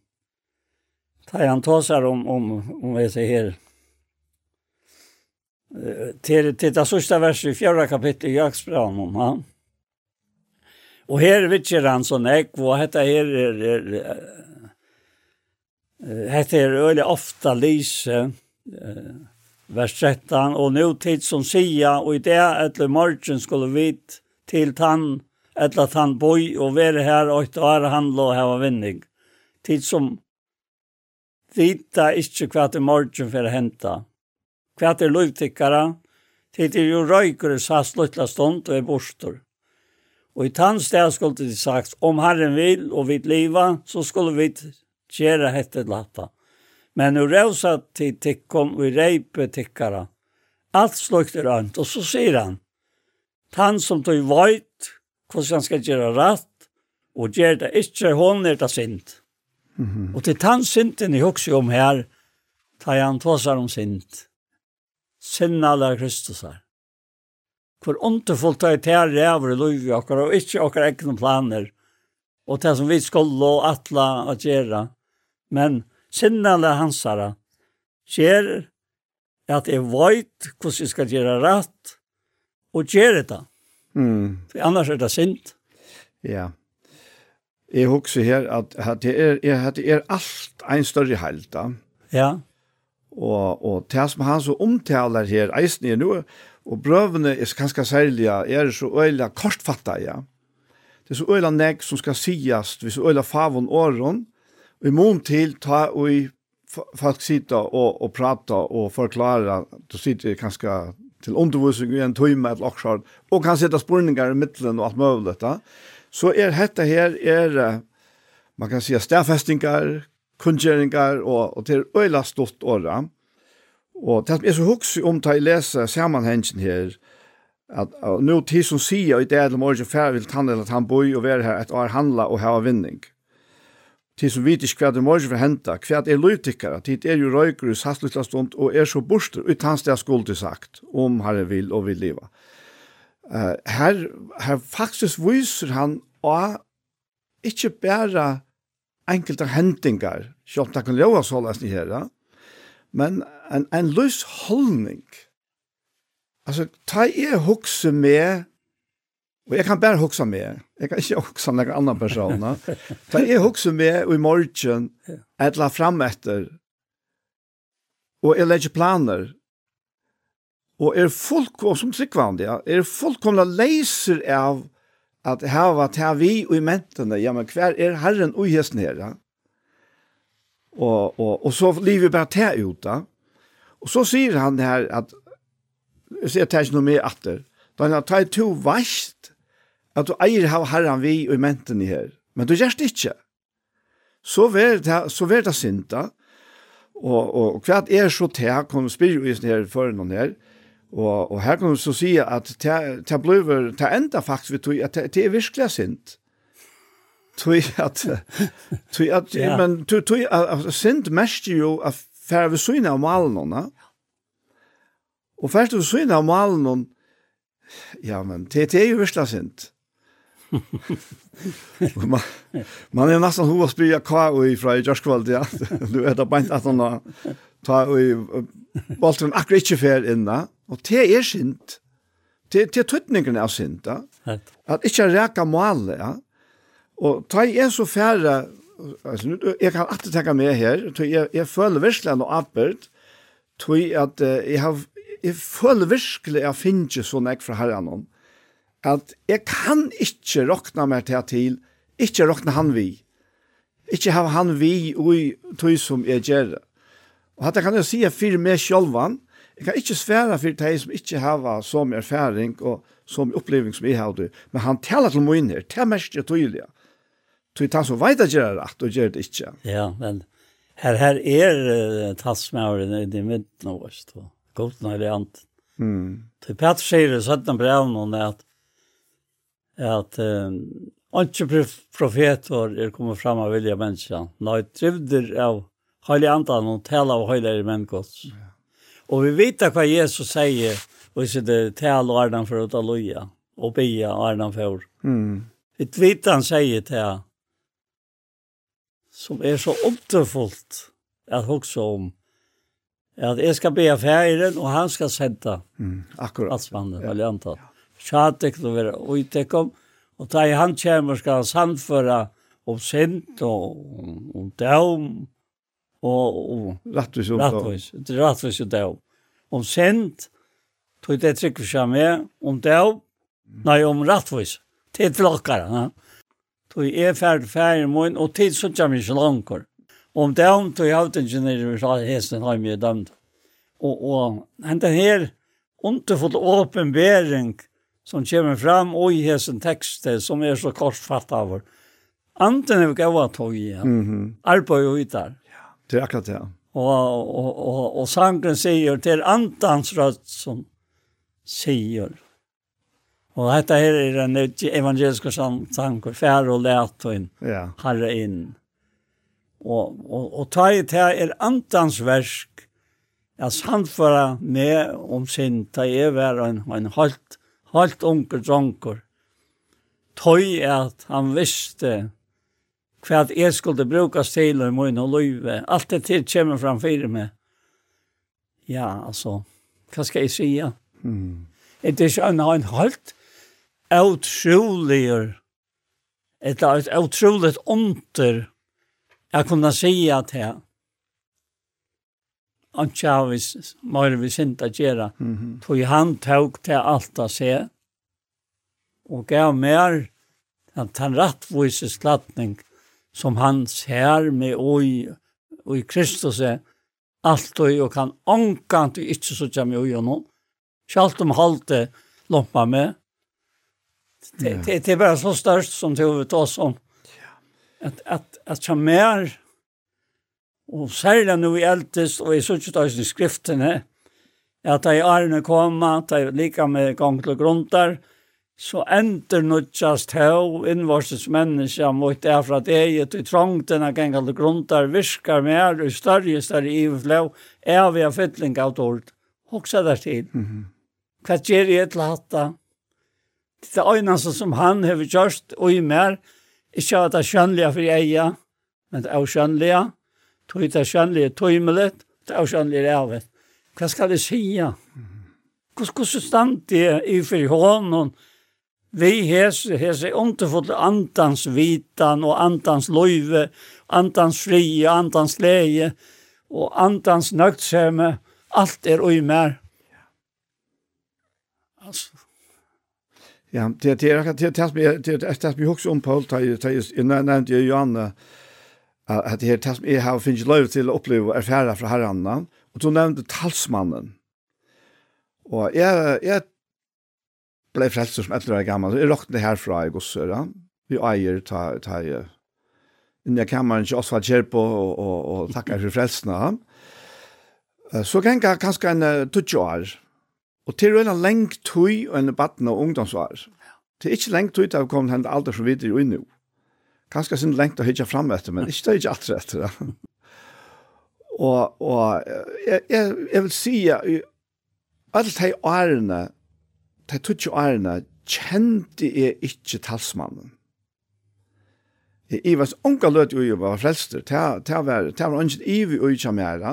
G: tar han ta seg om, om, om det her till till det sista verset i fjärde kapitlet i Jakobsbrevet om han. Og her vet ikke han sånn ek, og dette her er, er, er dette er øyelig ofta lise, uh, vers 13, og nå tid som sier, og i det etter morgen skulle vi til tann, etter tann boi og være her og etter å handla og hava vinning. Tid som vita ikke hva til morgen for å hente. Hva til lovtikkere, tid er jo røyker sa sluttla stund og er bostor. Og i tannsteg skulle de sagt, om Herren vil og vidt liva, så skulle vi gjøre hette latta. Men ur rausa til tikkum og reipe tikkara. Alt slukt er og så sier han, tann som tog vajt, hvordan han skal gjøre rett, og gjør det ikke, hon er det sint. Mm -hmm. Og til tann sinten i hukse om her, tar han tåsar om sint. Sinna alla her hvor underfullt det er til ræver i livet okkar, og ikke okkar egne planer, og det som vi skulle og atla å gjøre. Men sinnale hansara skjer at jeg vet hvordan jeg skal gjøre rett, og gjøre det.
A: Mm.
G: For annars er det sint.
A: Ja. Jeg husker her at, at det er, at det er alt en større held da.
G: Ja.
A: Og, og det som han så omtaler her, eisen er noe, Og brøvene er ganske særlige, er så øyla kortfattet, ja. Det er så øyla nek som skal sies, hvis øyla favon åren, og i mån til ta og i folk sitta og, og prata og forklara, du sitter ganske til undervisning i en tøyme eller akkurat, og kan sitte spurningar i middelen og alt mulig, da. så er dette her, er, man kan si, stedfestingar, kunngjøringar, og, og til øyla stort året. Og det er så hugsi om ta i lese samanhengen her, at nu tid som sier i det er morgen fær vil tann eller han boi og være her et år handla og hava vinning. Tid som vet ikke hva det morgen for henta, hva er løytikkara, tid er jo røyker i sasslytla stund og er så borster utan steg skuld sagt, om herre vil og vil leva. Uh, her, her faktisk viser han og ikke bare enkelte hendingar, selv om det kan lova sånn her, men en, en løs holdning. Altså, ta jeg hokse med, og jeg kan bare hokse med, jeg kan ikke hokse med noen annen person, ta jeg hokse med i morgen, et la frem etter, og jeg legger planer, og er folk, og som tryggvandig, ja, er folk kommer leiser av at hava ta vi og i mentene, ja, men hver er Herren og hesten her, ja? Og, og, og så livet bare ta ut, da. Ja? Og så sier han her at, jeg sier at det er ikke noe mer atter, da han tar to verst, at du eier av herren vi og i menten i her, men du gjør det ikke. Så ver det, så ver det synda, og, og, og hva er så til, han kommer spyrer i sin her for noen her, og, og her kan du så si at det blir, det enda faktisk vi tog, at det er virkelig synd. Tog at tog at men tog at, synd mest jo at fer vi syna av malen Og først vi syna av malen ja, men det, det er jo virkelig sint. man, man er nesten hova spyrir hva og fra i Jørskvald, ja. Du er da beint at han ta og i Baltren akkurat ikke fer inna. Og det er sint. Det, det er tøtningene av sint, ja. At ikke reka male, ja. Og ta i en så færre altså, nu, jeg kan alltid tenke med her, jeg, jeg føler virkelig noe arbeid, tror jeg at jeg, har, jeg føler virkelig at jeg finner så jeg fra herren om, at jeg kan ikke råkne meg til til, ikke råkne han vi, ikke ha han vi og tog som jeg gjør. Og at jeg kan jo si for meg sjølvan, jeg kan ikke svære for de som ikke har så som erfaring og som oppleving som jeg har, men han taler til min her, det er mest tydelig. Ja tog ta så vet at gjøre rett, og gjør det ikke.
G: Ja, men her, her er uh, tassmauren i det midten av oss, og godene er det annet.
A: Mm.
G: Til Petter sier i 17 brev nå, at, at um, ikke profeter er kommet fram av vilja mennesker. Nei, trivder av heilig andan og tala av heilig menneskos. Ja. Og vi vet hva Jesus sier, og så det tala og ardan for å ta loja, og bia ardan for.
A: Mm.
G: Vi vet han sier til som er så underfullt at hugsa om at jeg skal be affæren, og han skal senda
A: mm, akkurat.
G: Altsmannen, ja. eller antatt. Tjatek til å være uitekom, og da han kommer skal han samføre om sint og om døm, og, og
A: rattvis om
G: rattvis, rattvis og døm. Om sint, tog det trykker seg med, om døm, nei, om rattvis, til flokkere, ja tog jeg ferdig ferdig min, og tid så kommer jeg ikke langt. Om det om tog jeg hatt ingeniører, så hadde hesten har mye dømt. Og, og hente her, underfull åpenbering som kommer fram og i hesten tekster som er så kortfatt av. vår. Anten er vi gav tog igjen. Mm
A: -hmm.
G: Arbeid og ytter. Ja,
A: det er akkurat det.
G: Og, og, og, og, og sangen sier, til er antans rødt som sier, Og dette her er en evangelisk sang, fær og lät og inn,
A: ja.
G: herre inn. Og, og, og ta i til er antans versk, at samfara med om sin, ta i var en, en halt, halt unker dronker. Tøy at han visste hva jeg skulle bruke til i min og løyve. Alt det til kommer framfyrir meg. Ja, altså, hva skal jeg si?
A: Mm.
G: Det er ikke en halt, utroliger, et et utroligt onter, jeg kunne si at jeg, han tja vi mer vi sinta gjera. Mm. Tog han tog til alt å se, og gav mer at han rattvise slattning som han ser med oi, og i Kristus er alt og og kan ångkant og ikke så kommer i oi og noen. Om halte lompa med, Det, det, det är bara så störst som det över oss som Att, att, att som mer och särskilt nu i eldest och i sådant i skrifterna att de ärna kommer, att de lika med gång till grundar så enter nutjast in invarses människa mot det för att trångt i trångten av gängande grundar viskar mer och större större ivflå är vi av fytling av dård. Där till. Mm -hmm. Kvart ger jag till hatta Det er øynene som han har gjort og i mer, ikke at det er skjønnelige for jeg, men det er skjønnelige, tog det er skjønnelige tøymelig, det er skjønnelige revet. Hva skal jeg si? Hvordan stand det i for hånden? Vi hese, hese underfull andans vitan og andans løyve, andans frie, andans leie og andans nøgtsemme. Alt er ui mer.
A: Ja, det det är det tas mig det tas mig hooks om Paul tar tar just i nämnt ju Johanna att det tas mig har finns lov till att uppleva erfara från Herren och så nämnde talsmannen. Och jag jag blev frälst som ett år gammal. Jag rockade härifrån i Gossöra. Vi eier ta ta in der kammaren til Osvald Kjerpo og, og, og takkar for frelsene. Så gikk jeg kanskje en 20 år, Og til en lengt tøy og en batten av ungdomsvar. Det er ikke lengt tøy til å komme til alder som videre og innu. Kanskje sin lengt å hitja fram etter, men ikke det er ikke alt etter. og og jeg, jeg, jeg vil si at alle de årene, de tøtje årene, kjente jeg ikke talsmannen. Jeg, var unga løt jo jeg var frelster, det var, det var ikke ivig og ikke mer.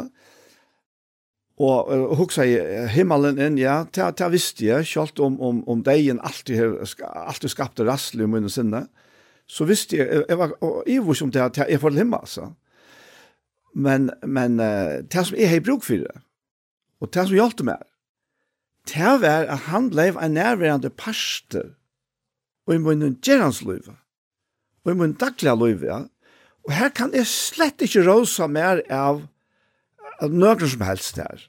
A: Og uh, hugsa i himmelen inn, ja, ta, ta visste jeg, selv om, om, om degen alltid, alltid skapte rassle i munnen sinne, så visste jeg, jeg var ivrig som det, at jeg får himmel, altså. Men, men uh, det som jeg har bruk for det, og det som hjalp meg, det var at han ble en nærværende parster, og i munnen liv, og i munnen daglige liv, ja. Og her kan jeg slett ikke rosa mer av av nøkker som helst her.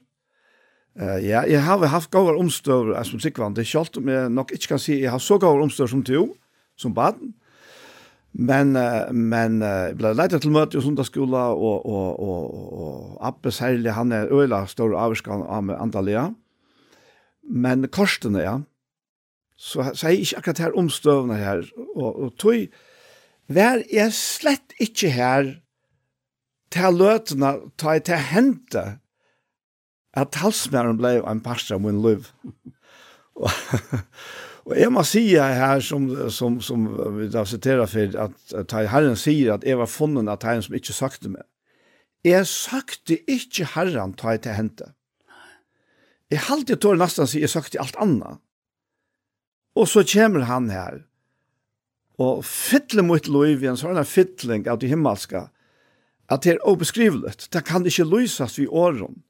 A: Uh, ja, jeg har haft gode omstøver som sikkvann. Det er selv om jeg nok ikke kan si jeg har så gode omstøver som to, som baden. Men, uh, men uh, jeg ble leidt til møte i sundagsskola, og, og, og, og Abbe særlig, han er øyla stor avskan av med Antalya. Men korsene, ja, så, så er jeg ikke akkurat her omstøvene her. Og, og tog, vær jeg slett ikke her til løtene, ta jeg til hentet at talsmæren blei en pastor av min liv. og jeg må si her, som, som, som vi da siterer for, at, at Herren sier at jeg var funnet av Herren som ikke søkte meg. Jeg søkte ikke Herren ta til hente. Jeg halte tår nesten sier jeg søkte alt annet. Og så kommer han her, og fytler mot liv i en sånn fytling av det himmelska, at det er obeskrivelig, det kan ikke løses vi åren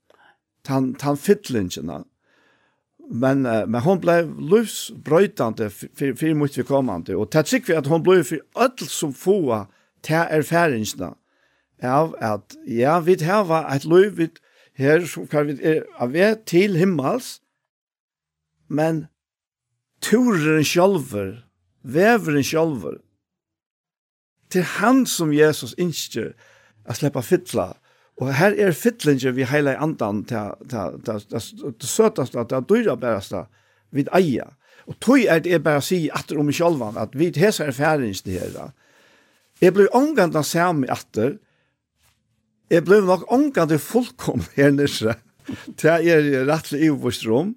A: tan tan fittlingen men uh, men hon blev lufs för för mycket vi kommande och tack sig för att hon blev för öll som få ta erfarenheterna av att ja vi här var ett liv vi här så kan vi av till himmels men turen själver väveren själver till han som Jesus inskjer att släppa fytla Og her er fytlinge vi heile andan til det søtaste, til det dyra bæraste vid eia. Og tog er det bare å si atter om sjolvan, at vi hesa er færings til her. Jeg blir omganda sami atter, jeg blir nok omganda fullkom her nysre, til er rettelig rom.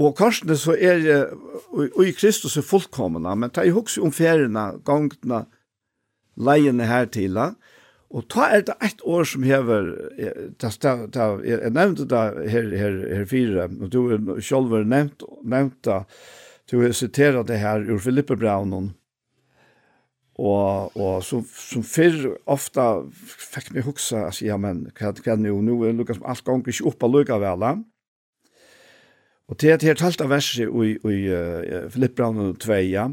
A: Og korsene så er og i Kristus er fullkomna, men ta i hugsi om ferina, gongtna, leiene her til, Og ta er det ett år som hever, ta, ta, ta, jeg nevnte det her, her, her fire, og du er selv nevnt, nevnt det, du har siteret det her ur Filippe Braunen, og, og som, som fyrr ofta fikk meg huksa, altså, ja, men hva kan nu, nå, er lukka som alt gong ikke oppa lukka vela. Og til at her talt verset i, i uh, Filippe Braunen 2, ja,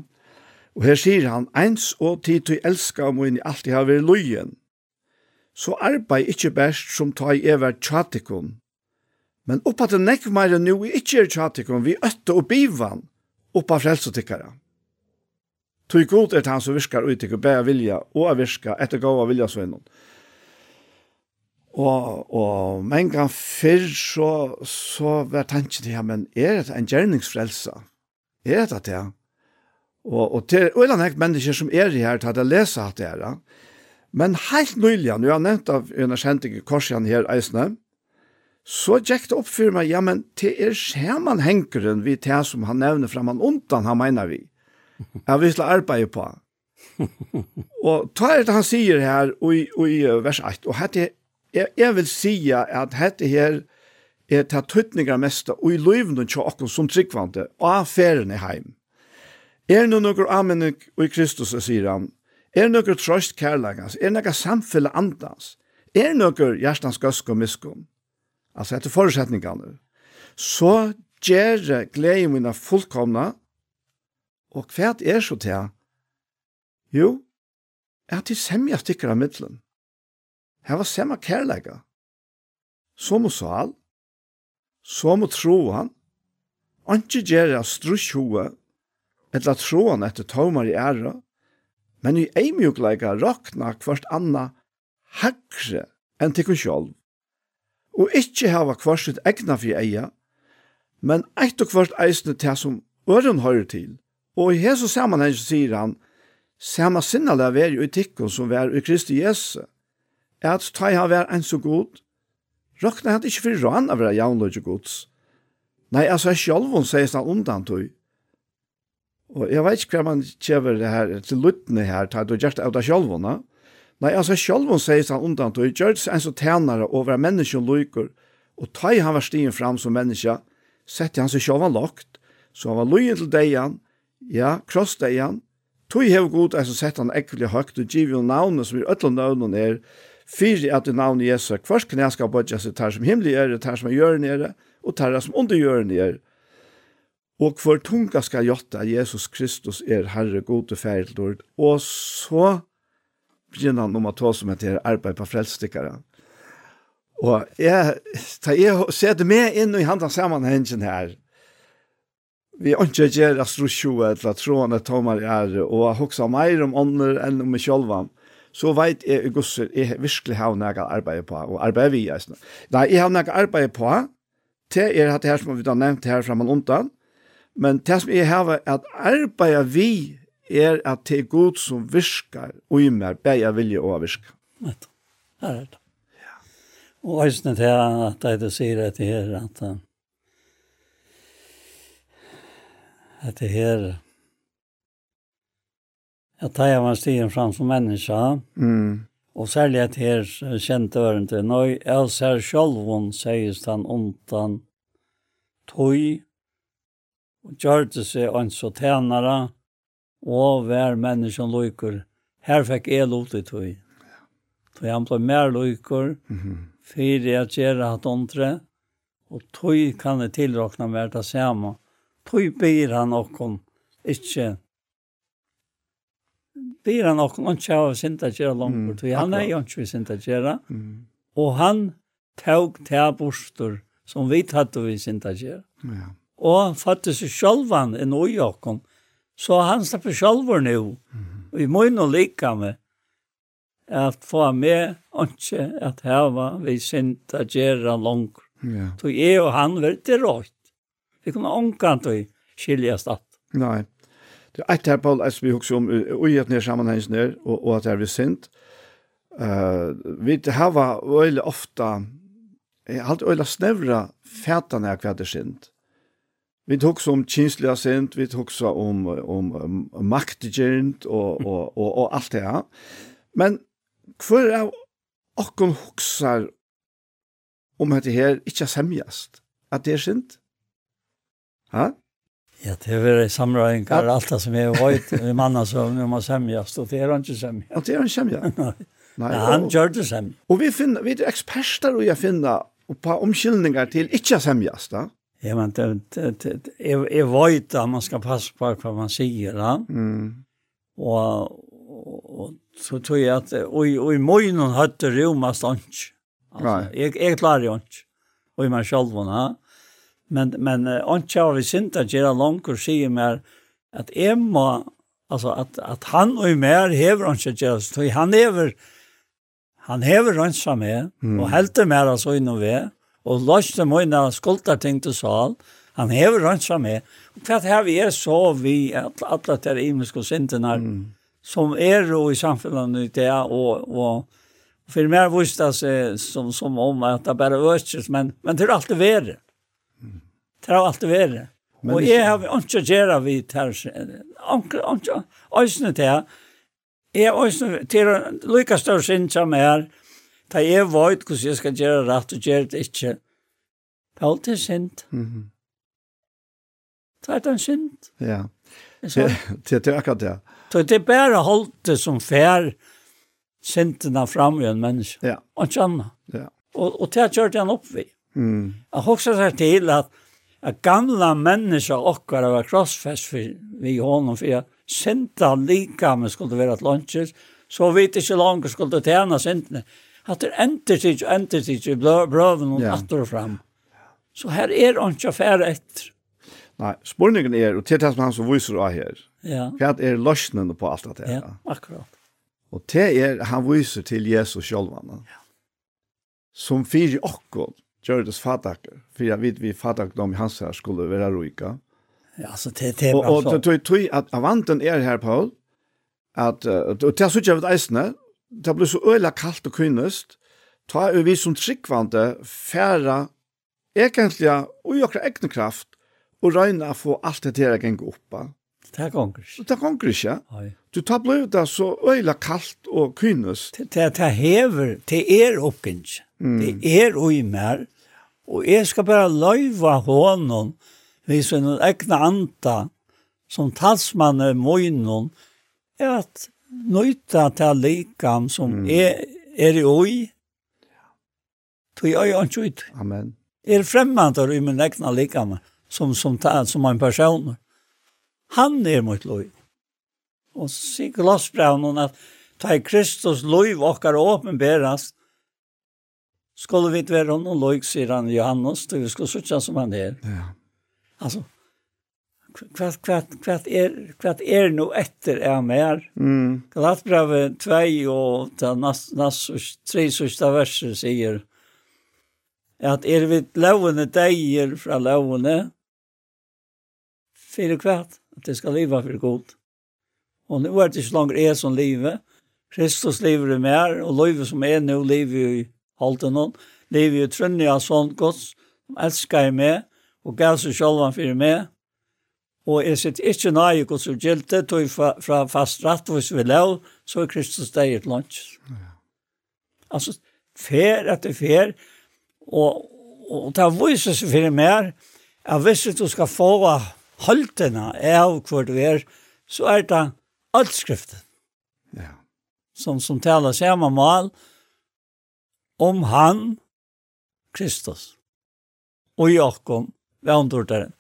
A: og her sier han, eins og tid du elska om og inn i alt jeg har vært løyen, så arbeid ikkje best som ta i ever tjatikon. Men oppa til nekk meire nu i ikkje er tjatikon, vi øtte og bivan oppa frelsotikkara. Tui god er han som virkar ut til bæra vilja og a virka etter gava vilja svinnon. Og, og men gang fyrr så, så var tanken til ja, men er det en gjerningsfrelsa? Er det det? Og, og til øyne mennesker som er i her, til at jeg leser alt det her, Men helt nylig, når jeg har nevnt av en av kjente korsen her Eisne, så gikk det opp for meg, ja, men til er skjermanhengeren vi til som han nevner fra man undan, han mener vi. Jeg vil arbeide på. og ta er det han sier her i, i vers 8, og hette, jeg, jeg vil si at dette her er til tøtninger mest, og i løyvene til åkken som tryggvante, og affæren affærene heim. Er det noen amen i Kristus, sier han, Er nøkker trøst kærlegans? Er nøkker samfelle andans? Er nøkker hjertans gøsk og miskum? Altså etter forutsetningene. Så gjør gleden min fullkomna, og hva er så til? Jo, er til semja stikker av middelen. Her var semja kærlega. Så må sal, så må troan, Anki gjerra strusjoe. Eller etla troan etter tomar i æra, men i eimjukleika rakna kvart anna hagre enn tikkun sjálv, og ikkje hava kvart sitt egna fyrir eia, men eit og kvart eisne til som øren høyre til, og i hese samanheng sier han, Sama sinnalega jo i tikkun som vær i Kristi Jesu, at ta han vær en så god, rakna han ikkje fyrir rann av vera jaunløyge gods. Nei, altså, sjálvun sier han undan tøy, Og jeg vet ikke hva man kjever det her til luttene her, til du gjør det av deg selv, ne? Nei, altså selv hun sier han undan, du gjør det en så tænare over menneske og lykker, og ta i han var stien fram som menneske, sette han seg selv lagt, så han var løyen til degen, ja, kross degen, Tui hev god, altså sett han ekkelig høgt og giv jo navnet som i ødla navnet er, fyrir at i navnet Jesu, hver knæ skal bodja seg tar som himmelig er, tar som er gjør nere, og tar som under gjør nere, Og hvor tunga skal jotta Jesus Kristus er Herre gode færdord. Og så begynner han om å ta som heter arbeid på frelstikkere. Og jeg, ta, jeg ser det med inn i handa sammanhengen her, vi ikke gjør astrosjoe eller troende tommer er, og hoksa mer om ånder enn om sjølvan, så vet jeg i gusser, jeg virkelig har noe arbeid på, og arbeid vi er. Nei, jeg har noe arbeid på, til er at det her som vi har nevnt her framan undan, Men det som jeg har at arbeida vi er at det er god som virker og i mer jeg vilje å virke.
G: Vet her er det. Ja. Og eisne til at jeg sier at det er at at det her at det her man stiger fram som menneske
A: mm.
G: og særlig at her kjente øren til nøy, jeg ser sjølven, sies han ontan tøy og gjørte seg en så tænare, og hver menneske lykker. Her fikk jeg lov til tog. Så han ble mer lykker, for jeg gjør at åndre, og tog kan jeg tilråkne mer det samme. Tog byr han noen, ikke byr han noen, og ikke har sint gjøre langt, for han er jo ikke sinta å
A: gjøre.
G: Og han tog til borster som vi tatt og vi sint å gjøre.
A: Ja
G: og han fatte seg sjølvan i Norjakon, så han slipper sjølver nå, og vi må jo like med at få med ikke at heva vi sint at gjøre langt.
A: Ja.
G: Så jeg og han var til rått. Vi kunne omkant og skilje at.
A: Nei. Det er et her, Paul, som vi husker om, og i et nær sammenhengen og, og at det er vi sint. Uh, vi heva veldig ofte, jeg har alltid veldig snøvra fætene av hva det er sint. Vi tog om kinslige sint, vi tog om, om, om maktgjent og, og, og, og allt det här. Men hver av okkon huksar om dette her ikke er semjast? At det er sint? Ha?
G: Ja, det er vel samrøyngar, ja. alt det som er vøyt med mannen som nu må semjast, og det er han ikke semjast.
A: Og det er han semjast? Nei. Nei,
G: ja, han gjør det semja.
A: Og vi, finner, vi er eksperter og jeg finner på omkyldninger til ikke semjast, da.
G: Jag vet inte, jag, vet att man ska passa på vad man säger. Ja?
A: Mm.
G: Och, och, så tror jag att, och, och i morgonen hade Roma stånds.
A: Alltså,
G: jag, jag klarar ju inte. Och i mig själv, ja. Men, men inte har vi sint att göra långt och säger mer att jag må, alltså att, att han och mer hever inte att göra så. Han hever, han hever inte med
A: mm.
G: och helt mer alltså inom vi. Mm og løste mine skulderting til sal. Han hever rønsa med. Og hva her vi er så vi, at alle de imenske syndene,
A: mm.
G: som er jo i samfunnet i det, og, og for mer visst seg som som om at det bare økes, men men det er alltid värre. Det er alltid verre. värre.
A: Och
G: jeg har inte gera vi här onkel onkel ösnet här. Jag ösnet till lykke større synd som er, Da jeg vet hvordan jeg skal gjøre rett og gjøre det ikke, det er alltid synd.
A: Mm -hmm.
G: Det er den synd.
A: Ja,
G: det,
A: det det er akkurat det.
G: Så Det er bare holdt det som fær syndene fram i en menneske.
A: Ja.
G: Og ikke annet.
A: Ja.
G: Og, og det kjørte han opp vi.
A: Mm.
G: Jeg husker seg til at, at gamle mennesker okkar var krossfest for, vi honom, for jeg synda lika, men skulle være et lunches, så vidt ikke langt skulle tjene syndene at det ender sig og ender sig i brøven og natter og fram. Så her er han ikke affære etter.
A: Nei, spørningen er, og til det som han som viser av her,
G: ja.
A: hva er løsningen på alt dette?
G: Ja, akkurat.
A: Og det er, han viser til Jesus selv, ja. som fyrir akkurat, gjør det fatakker, for jeg vet vi fatakker i hans her skulle være roika.
G: Ja, så det er
A: bra
G: så.
A: Og, og, og, at avanten er her, Paul, at, og til jeg synes jeg vet eisene, det blir så øyla kaldt og kynnest, ta er vi som tryggvande færa egentlig og jokra egne kraft og røyna få alt det her geng oppa.
G: Det er gonger
A: ikke. Det er gonger ikke. Du tar blei det så øyla kaldt og kynnest.
G: Det, det, hever, det er oppgjengs. Mm. Det er oi mer. Og jeg skal bare løyva hånden hvis en egna anta som talsmannen møgnen er at nøyta til likam som mm. er, er i oi, tog jeg ikke ut.
A: Amen.
G: Er fremmandar i min egna likam som, som, ta, som en person. Han er mot loj. Og så sier glassbrevnen at ta i Kristus loj våkar åpenberast, skulle vi være noen loj, sier han Johannes, til vi skulle sutja som han er.
A: Ja.
G: Altså, kvat kvat kvat är er, kvart är er nu efter är er mer.
A: Mm.
G: Galatbrev 2 och där nas nas tre sista verser säger att er vi lovande dagar från lovande för kvat att det ska leva för gott. Och nu är det så långt är som livet. Kristus lever i mer och livet som är nu lever i halten hon. Lever i trönja sånt gott som älskar mig och gav sig själva för mig Og jeg sitter ikke nøye hva som gjelte, tog fra, fra fast rett hvis vi lov, så er Kristus deg et lunch. Ja. Altså, fer etter fer, og, og det viser seg for mer, at hvis du skal få haltene av hvor du er, så er det alt skriften.
A: Ja.
G: Som, som taler samme mal om han, Kristus, og Jakob, vevndorderen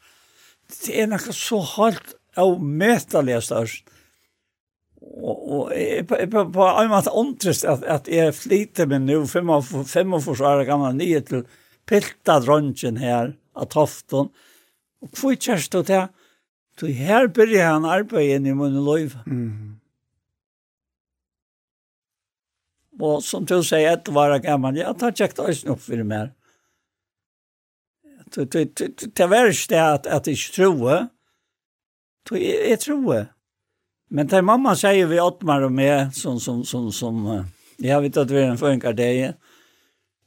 G: det er noe så halt av metelig størst. Og, og jeg, jeg, på, på en måte åndrest at, at jeg flyter meg nå, 45 år gammel nye til pilta dronjen her av Tofton. Og hvor kjørst du til? Så her begynner han arbeid inn i munnen løyve.
A: Mm.
G: Og som du sier, etter var jeg gammel, ja, ta tjekk det også opp for meg. Mm. Det var ikke det at, at jeg ikke tror. Jeg, jeg tror. Men det mamma sier vi Ottmar og meg, som, som, som, som jeg vet at vi er en funker det.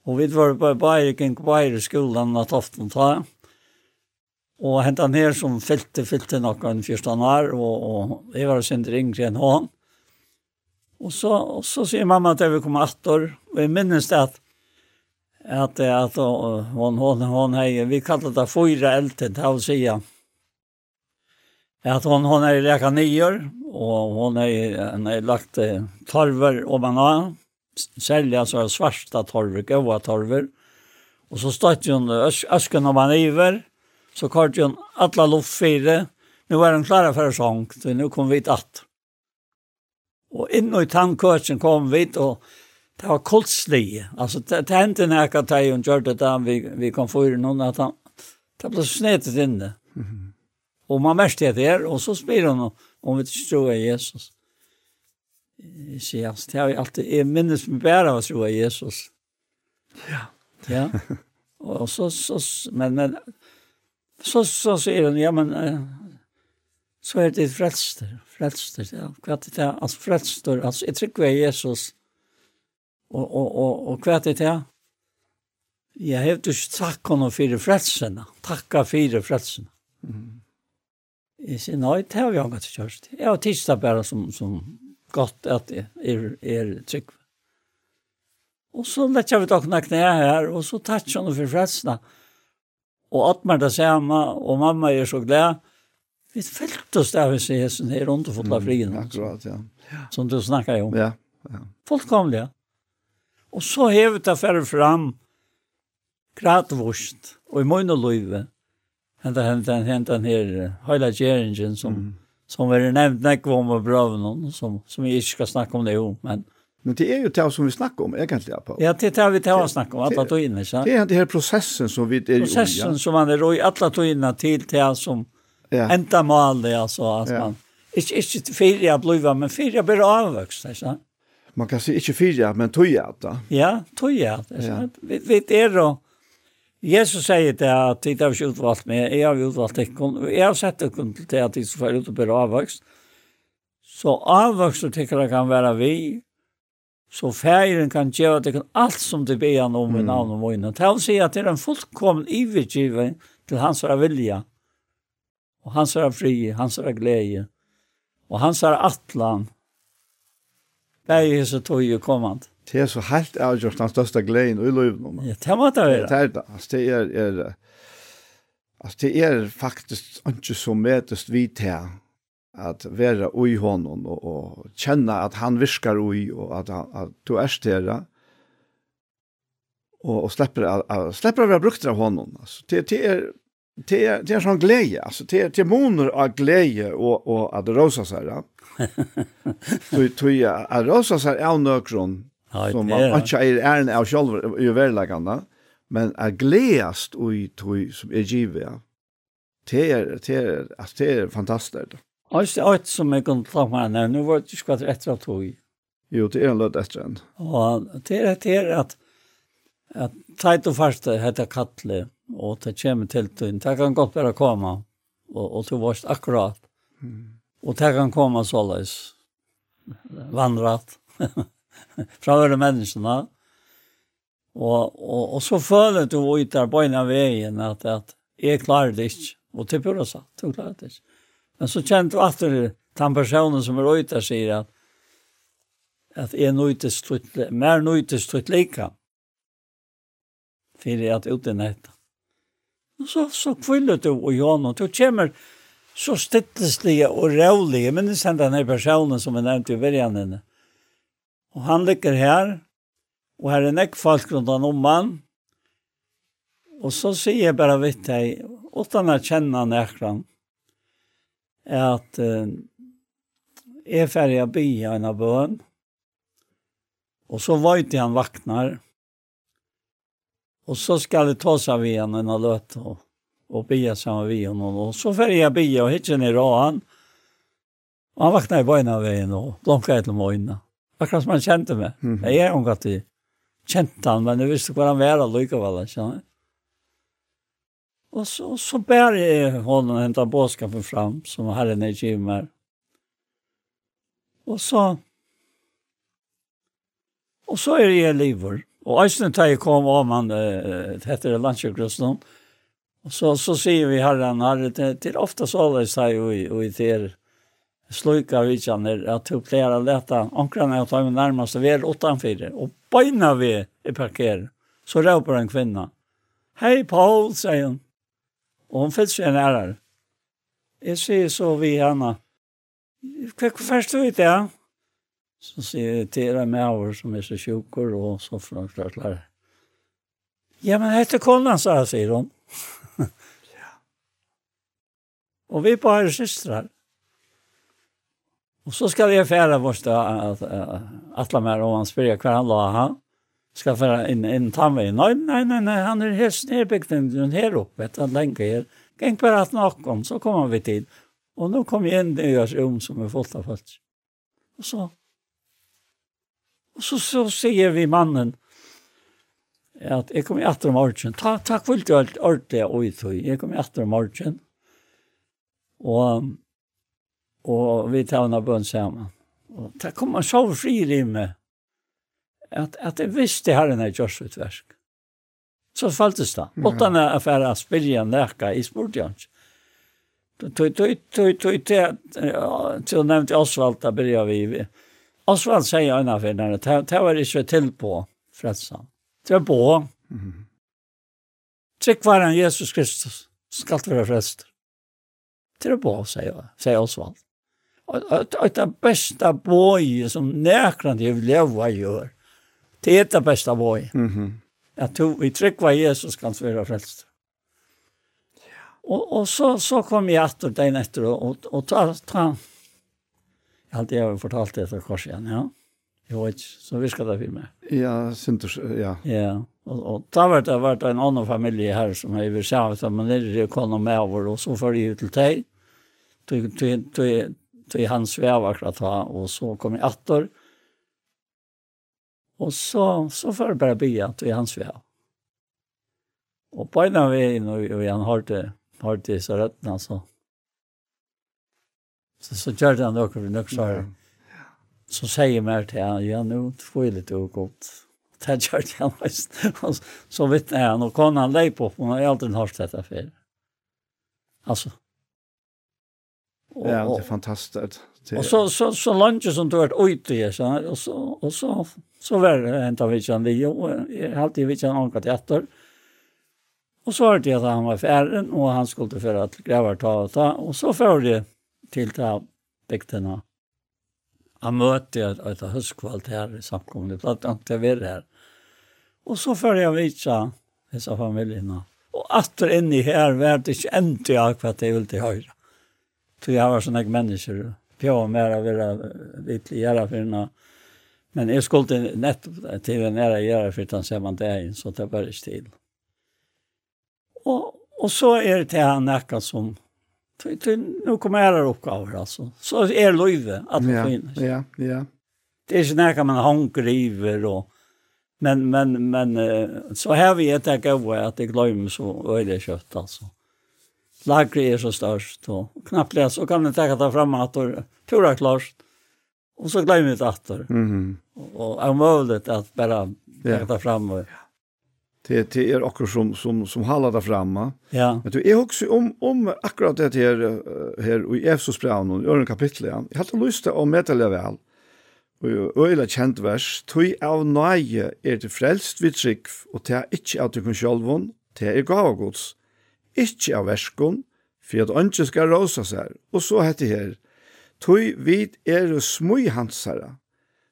G: og vi var på bare Bayerik, på bare skolen natt aften ta, og hentet han her som fylte, fylte noen første år, og, og jeg var sindre yngre enn hånd. Og så, og så sier mamma at jeg vil komme etter, og jeg minnes det at att at hon hon hon hej vi kallar det fyra elten det vill säga at hon hon är läka nior och hon är hon är lagt torver och man har sälja så svarta torver goda torver. Och så stött ju asken av man iver så kort hon alla luft fyra nu var hon klara för sång så nu kom vi att och in i tankkursen kom vi och det var koltsli. Altså, det, det hände när jag tog och gjorde det da vi, vi kom for noen at han det ble snedet inne. Mm -hmm. Och man märkte det der, og så spyr han om vi ikke tror jag Jesus. Jeg sier, altså, det har ju alltid jeg minnes meg bare av å tro Jesus.
A: Ja.
G: Ja. Og så, så men, men så, så sier han, ja men så er det frelster, frelster, ja. hva er det altså, frelster, altså, jeg tror tycker Jesus. Jesus Og, og, og, og hva er det til? Jeg har ikke takk henne for frelsene. Takka for frelsene. Mm. Jeg sier, nei, det har vi ikke kjørst. Jeg har tidsdag bare som, som godt at jeg er, er trygg. Og så lette vi dere knæ her, og så tatt henne for frelsene. Og Atmar det samme, og mamma er så glad. Vi følte oss der hvis jeg er sånn her rundt av frien.
A: Mm, akkurat, ja.
G: Som du snakker om.
A: Ja, ja.
G: Fullkomlig, ja. Og så hevet jeg færre fram gradvost, og i munn og løyve, hentan hentan hentan her Høyla Gjeringen som mm. som er nevnt nekva om og brøven som, som jeg ikke skal snakke om det jo, men
A: Men det er jo det som vi snakker om, egentlig, på.
G: Ja, det er det vi tar å snakke om, alle togene, ikke?
A: Det er den her prosessen som vi er i.
G: Prosessen som man er i, alle togene til det som
A: ja.
G: enda maler, altså, at
A: ja.
G: man, ikke, ikke fire jeg blir, men fire jeg blir avvøkst, ikke?
A: man kan se ikke fyra men tog jeg da.
G: Ja, tog jeg. Ja. Vi vi er då Jesus sier det at det har ikke utvalgt mig. jeg har utvalgt ikke, jeg har sett ikke til at de det ska ut og bli avvokst. Så avväxt tycker jag kan være vi. Så feiren kan gjøre att det kan alt som det ber han om i navn og vojna. Det vil si at det er en fullkommen ivergiven til hans er vilja. og hans er fri, hans er glede, og hans atlan. Bæg er så tog jo kommand.
A: Det er så helt avgjort den største gleden i løven.
G: Ja, det må
A: det
G: være.
A: Det er det. Altså, det er, er, altså, det er faktisk ikke så møtest vi til at være ui honom og, og kjenne at han virker ui og at, han, at du er større og, og slipper, at, at, slipper å være brukt av honom. Altså, det, det er det er, det er sånn glede, altså. det er, det er moner av glädje og, och att rosa så här. Så tror jag att rosa så är
G: någon
A: som man ikke er en av selv i väl men att gledest och i tror som er givet. ja. Det er, det er, altså, det er
G: är fantastiskt. Alltså allt som jag kan ta med när nu var det skvatt rätt av tog.
A: Jo, det är en löd efter en.
G: Ja, det är det är att att tajt och fast heter kattle og det kommer til tøyen. Det kan godt være komme, og, og det var akkurat. Mm. Og det kan komme såleis, vandret, fra alle menneskene. Og, og, og så føler du ut der på en av veien at, at jeg klarer det ikke. Og til pura sa, du klarer det ikke. Men så kjente du alltid den personen som er ute og sier at at jeg nøytes tutt, mer nøytes tutt lika, fyrir at ute nettet så, så kvillet du og Jan, og du kommer så stittelslige og rævlige. men det han denne personen som jeg nevnte i verjan. Og han ligger her, og her er nekk folk rundt han om han. Og så sier jeg bare vidt deg, utan å kjenne han ekran, at uh, jeg er ferdig å bli en av bøen, og så vet jeg han vaknar, og Och så skal jeg ta sig vid henne när löt og, og bia sammen ved honom. Og så får jeg bia og hittar ner av han. Og han vaknade i bøyna ved vägen og blomka etter møyna. Akkurat som han kjente meg. Mm -hmm. Jeg er hon att kjente han, men jeg visste var han var och lyckade väl. Kände. Och så, så bær jeg honom och hämtar bådskapen fram som herren er är gymmar. Og så... Og så er jeg jag. Og eisen tar jeg kom om han, uh, det heter landsjøkrusten, og så, så sier vi herren, herre, det, det er ofte så alle sier vi, og i til sluka vidtjaner, at du pleier å lete omkring at de nærmest er utenfor, og beina vi i parker, så råper en kvinne. Hei, Paul, sier hun. Og hun fyllt seg ærer. Jeg sier så vi henne, hva først du i det? Så sier jeg til deg med over som er så tjokker og så franklarklar. Ja, men hette konen, sa jeg, sier hun. ja. Og vi bare systrar. Og så skal jeg fære bort til Atlamer og han spør hver han la han. Skal fære inn, inn tannveien. Nei, nei, nei, nei, han er helt nedbygd den her oppe, vet han lenge her. Geng bare at noen, så kommer vi til. Og nå kom jeg inn i oss rom som er fullt av folk. Og så Og så, så sier vi mannen at jeg kommer etter om morgen. Ta, takk for det alt ordentlig og i tog. Jeg kommer etter om morgen. Og, og vi tar henne bønn sammen. Og det kom en så fri i meg at, at jeg visste herren er gjørs utversk. Så faltes det. Måtte han affære av spiljen lærka i sportjans. Tøy, tøy, tøy, tøy, tøy, tøy, tøy, tøy, tøy, vi. Osvald sier en av henne, det var ikke til på, frelsa. Det var på. Mm. Trykk var han Jesus Kristus, skal være frelst. Det var på, sier, sier Osvald. Og det beste bøye som nærkant jeg lever gjør, det er det beste bøye. Mm -hmm. At du, vi trykk var Jesus kan være frelst. Og, og så, så kom jeg etter den etter, og, og, og ta, ta, Jeg har alltid fortalt det etter kors igjen, ja. Jo, ikke, så vi skal det for meg.
A: Ja, synes ja.
G: Ja, og, og da var det vært en annen familie her som jeg vil se, at man er i kone med over, og så får jeg ut til deg, til han svev akkurat da, og så kom jeg atter, og så, så får jeg bare bygge til han svev. Og på en av veien, og, og han har det, har det så røttene, så Så, så gjør det han noe for noen sår. Så sier jeg mer til han, ja, nå får jeg litt ugodt. Det gjør det han også. Så vittner han, og kan han leip på og han har aldri hørt dette før. Altså.
A: Ja, det är fantastiskt.
G: Och så, så, så lunch som du har ute i, så, och så, och så, så var det inte av vi, og jeg har alltid vidtjen anket etter. Och så hørte det att han var färden och han skulle för att gräva ta och ta, och så får det til det her bygdene. Jeg møtte et, et høstkvalt her i samkommet, blant annet til å være her. Og så følger jeg vidtja disse familiene. Og atter inni her var det ikke endelig av hva det ville til høyre. Så jeg var sånne mennesker, pjå mer av hva vidt i gjøre for henne. Men jeg skulle nettopp til en ære gjøre for den ser man det inn, så det var ikke til. Og, og så er det til han nekka som Nu kommer här uppgifter alltså. Så är löjve att det finns.
A: Ja, ja.
G: Det är ju när man hungriver och men men men så har vi ett jag går att det glömmer så det kött alltså. Lagret er så størst, og knappt så kan man ta ta fram att tora klart. Och så glömmer det åter. Mhm. Och är möjligt att bara ta fram och
A: till till er också som som som håller där framme.
G: Ja.
A: Men du är också om om akkurat det här här i Efesos brev och i kapitel. Ja. Jag hade lust att mäta det väl. Og øyla kjent vers, tui av nøye er til frelst vid trygg, og til ikkje av tykkun sjolvun, til er gav gods, ikkje av verskun, for at ønske skal råsa seg, og så heter her, tui vid er smui hansara,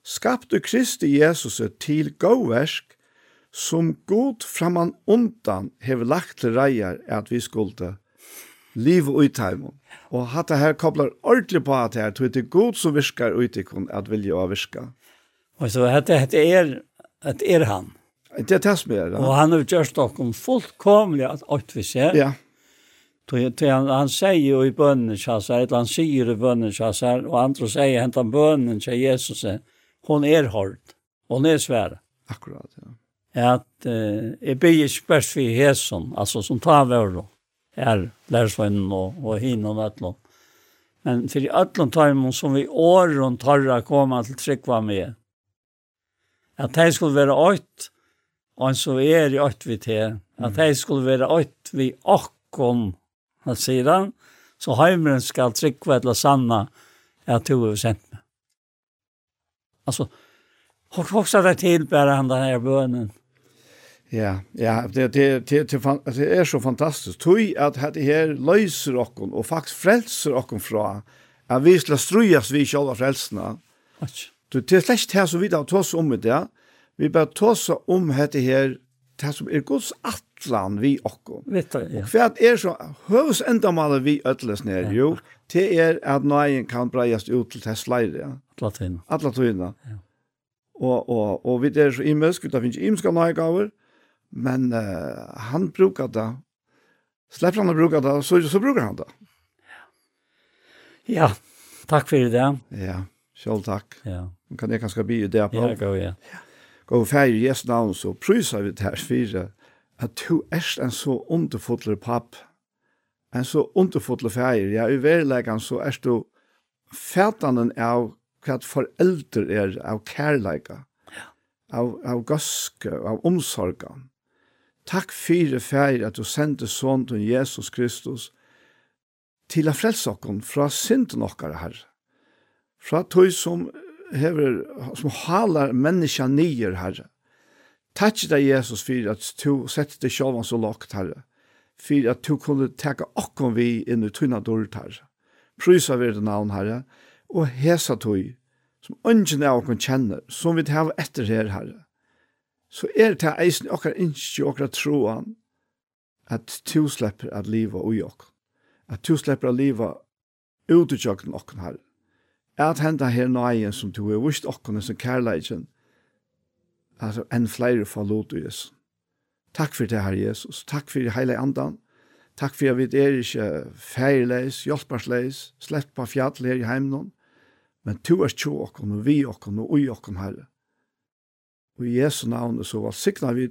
A: skapte Kristi Jesus til gau versk, som god framan undan hever lagt til reier at vi skulle liv og utheimen. Og hatt det her koblar ordentlig på at det her, tog det god som virkar utikon at vilja å virka.
G: Og så hatt det er, at er han.
A: Det er det som er.
G: Og han har gjort dere fullkomlig at alt vi ser.
A: Ja.
G: Till, han, sier jo i bönen tjassar, eller han sier i bönen og andre andra säger, hämta bønnen til Jesus, hon er hård, hon er svær.
A: Akkurat, ja
G: at eh, jeg blir ikke spørst for hesen, altså som tar vår, her, lærersvennen og, og hin og nøtlån. Men for i ötlund tajmon som vi åren tarra komme til tryggva med, at de skulle være åkt, og så er i åkt vi til, at de skulle være åkt vi åkken, han sier han, så heimeren skal tryggva til sanna at du er sendt med. Altså, hok hoksa det til bare han denne bønnen,
A: Ja, ja, det det det det det är så fantastiskt. Tui att det här löser okkon och faktiskt frälser okkon fra at vi skal strujas vi sjálva
G: frelsna.
A: Du det släkt här så vidare tås om med det. Vi bara tås om det här det som er Guds atlan vi okkon.
G: Vet du, ja.
A: Og for at er så høvs endamalet vi ødles ned, jo, det er at nøyen kan breiast ut til Tesleire. Atla
G: tøyna.
A: Atla tøyna. Ja. Og, og, og vi er så imensk, det finnes imenska nøygaver. Men uh, han brukar det. Släpper han att bruka det så, så brukar han det.
G: Ja, takk for det.
A: Ja, selv takk.
G: Ja.
A: Man kan jeg kanskje bli det på.
G: Ja, gå, ja. ja.
A: Gå og feir Jesu navn, så pryser vi det her fire, at du er en så underfotler papp, en så underfotler feir. Ja, i verleggen så er du fætanen av hva foreldre er av kærleika, ja. av, av gøske, av omsorgen. Takk fyrir færi at du sendte sånn til Jesus Kristus til å frelse okken fra synden okkar her. Fra tog som, hever, som halar menneska nyer her. Takk deg Jesus fyrir at du sett deg sjåvan så lagt her. Fyrir at du kunne teka okkon vi inn i tunna dårlig her. Prysa vi det navn her. Og hesa tog som ungen av okkon kjenner, som vi tar etter her herre så er det eisen okkar innskje okkar troan at to slipper at liva ui okk. At to slipper at liva ut i tjøkken okken her. At henda her nøyen som to er vist okken som kærleikken, altså enn flere fra lot i Jesus. Takk for det Herre Jesus. Takk for det hele andan. Takk for at vi er ikke feirleis, hjelpersleis, slett på fjall her i heimnån. Men to er tjo okken, og vi okken, og ui okken herre. Og i Jesu navn så var vi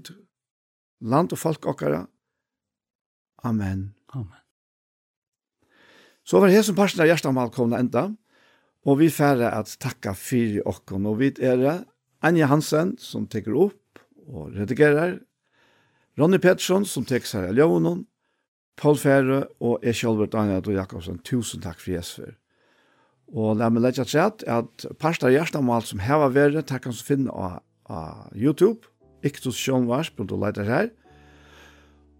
A: land og folk okkara. Amen.
G: Amen.
A: Så var hesen parten av hjertamal komna enda, og vi færre at takka fyrir okkon, og vi er Anja Hansen som teker opp og redigerer, Ronny Pettersson som teker seg av ljøvnen. Paul Færre og jeg selv Daniel og Jakobsen, tusen takk for Jesper. Og la meg legge til at parten av hjertamal som hever verre, takk han som finner av av YouTube, Iktus Sjånvarsp, på du leiter her.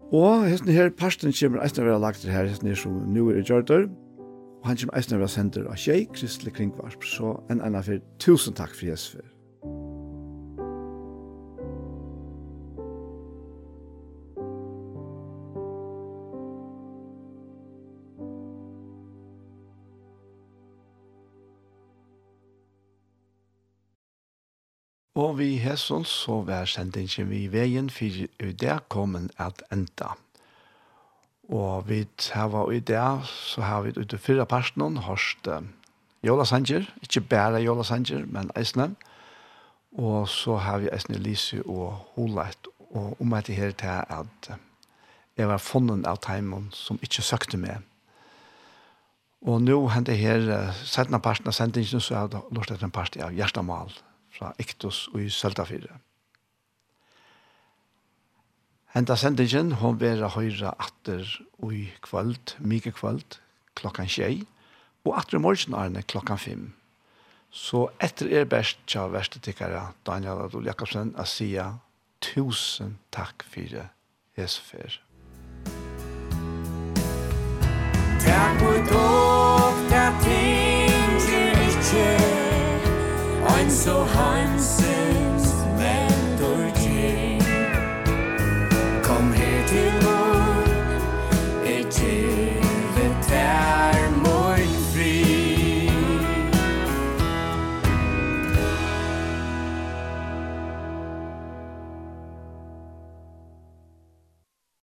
A: Og hesten her, parsten kommer eisne være lagt her, hesten her som nu er i Gjørter, og han kommer eisne være sender av Kjei, Kristelig Kringvarsp, så en enn fyrir tusen takk for Jesfer. Og vi hesson så vær sendingen vi veien for i det kommer at enda. Og vi har i det, så har vi ute fyrre personen hørst uh, Jola Sanger, ikke bare Jola Sanger, men Eisne. Og så har vi Eisne Lise og Holeit, og om etter her til at jeg var funnet av Taimon som ikke søkte meg. Og nå henter her, uh, setten av parten av sendingen, så har jeg lort etter en part av Gjerstamal fra Iktus og i Søltafire. Henta sendingen, hon vera høyra atter ui kvöld, mykje kvöld, klokkan tjei, og atter morgen arne klokkan fem. Så etter er best tja verstetikkare Daniel Adol Jakobsen a sia tusen takk fyrir hesfer.
C: Takk so hands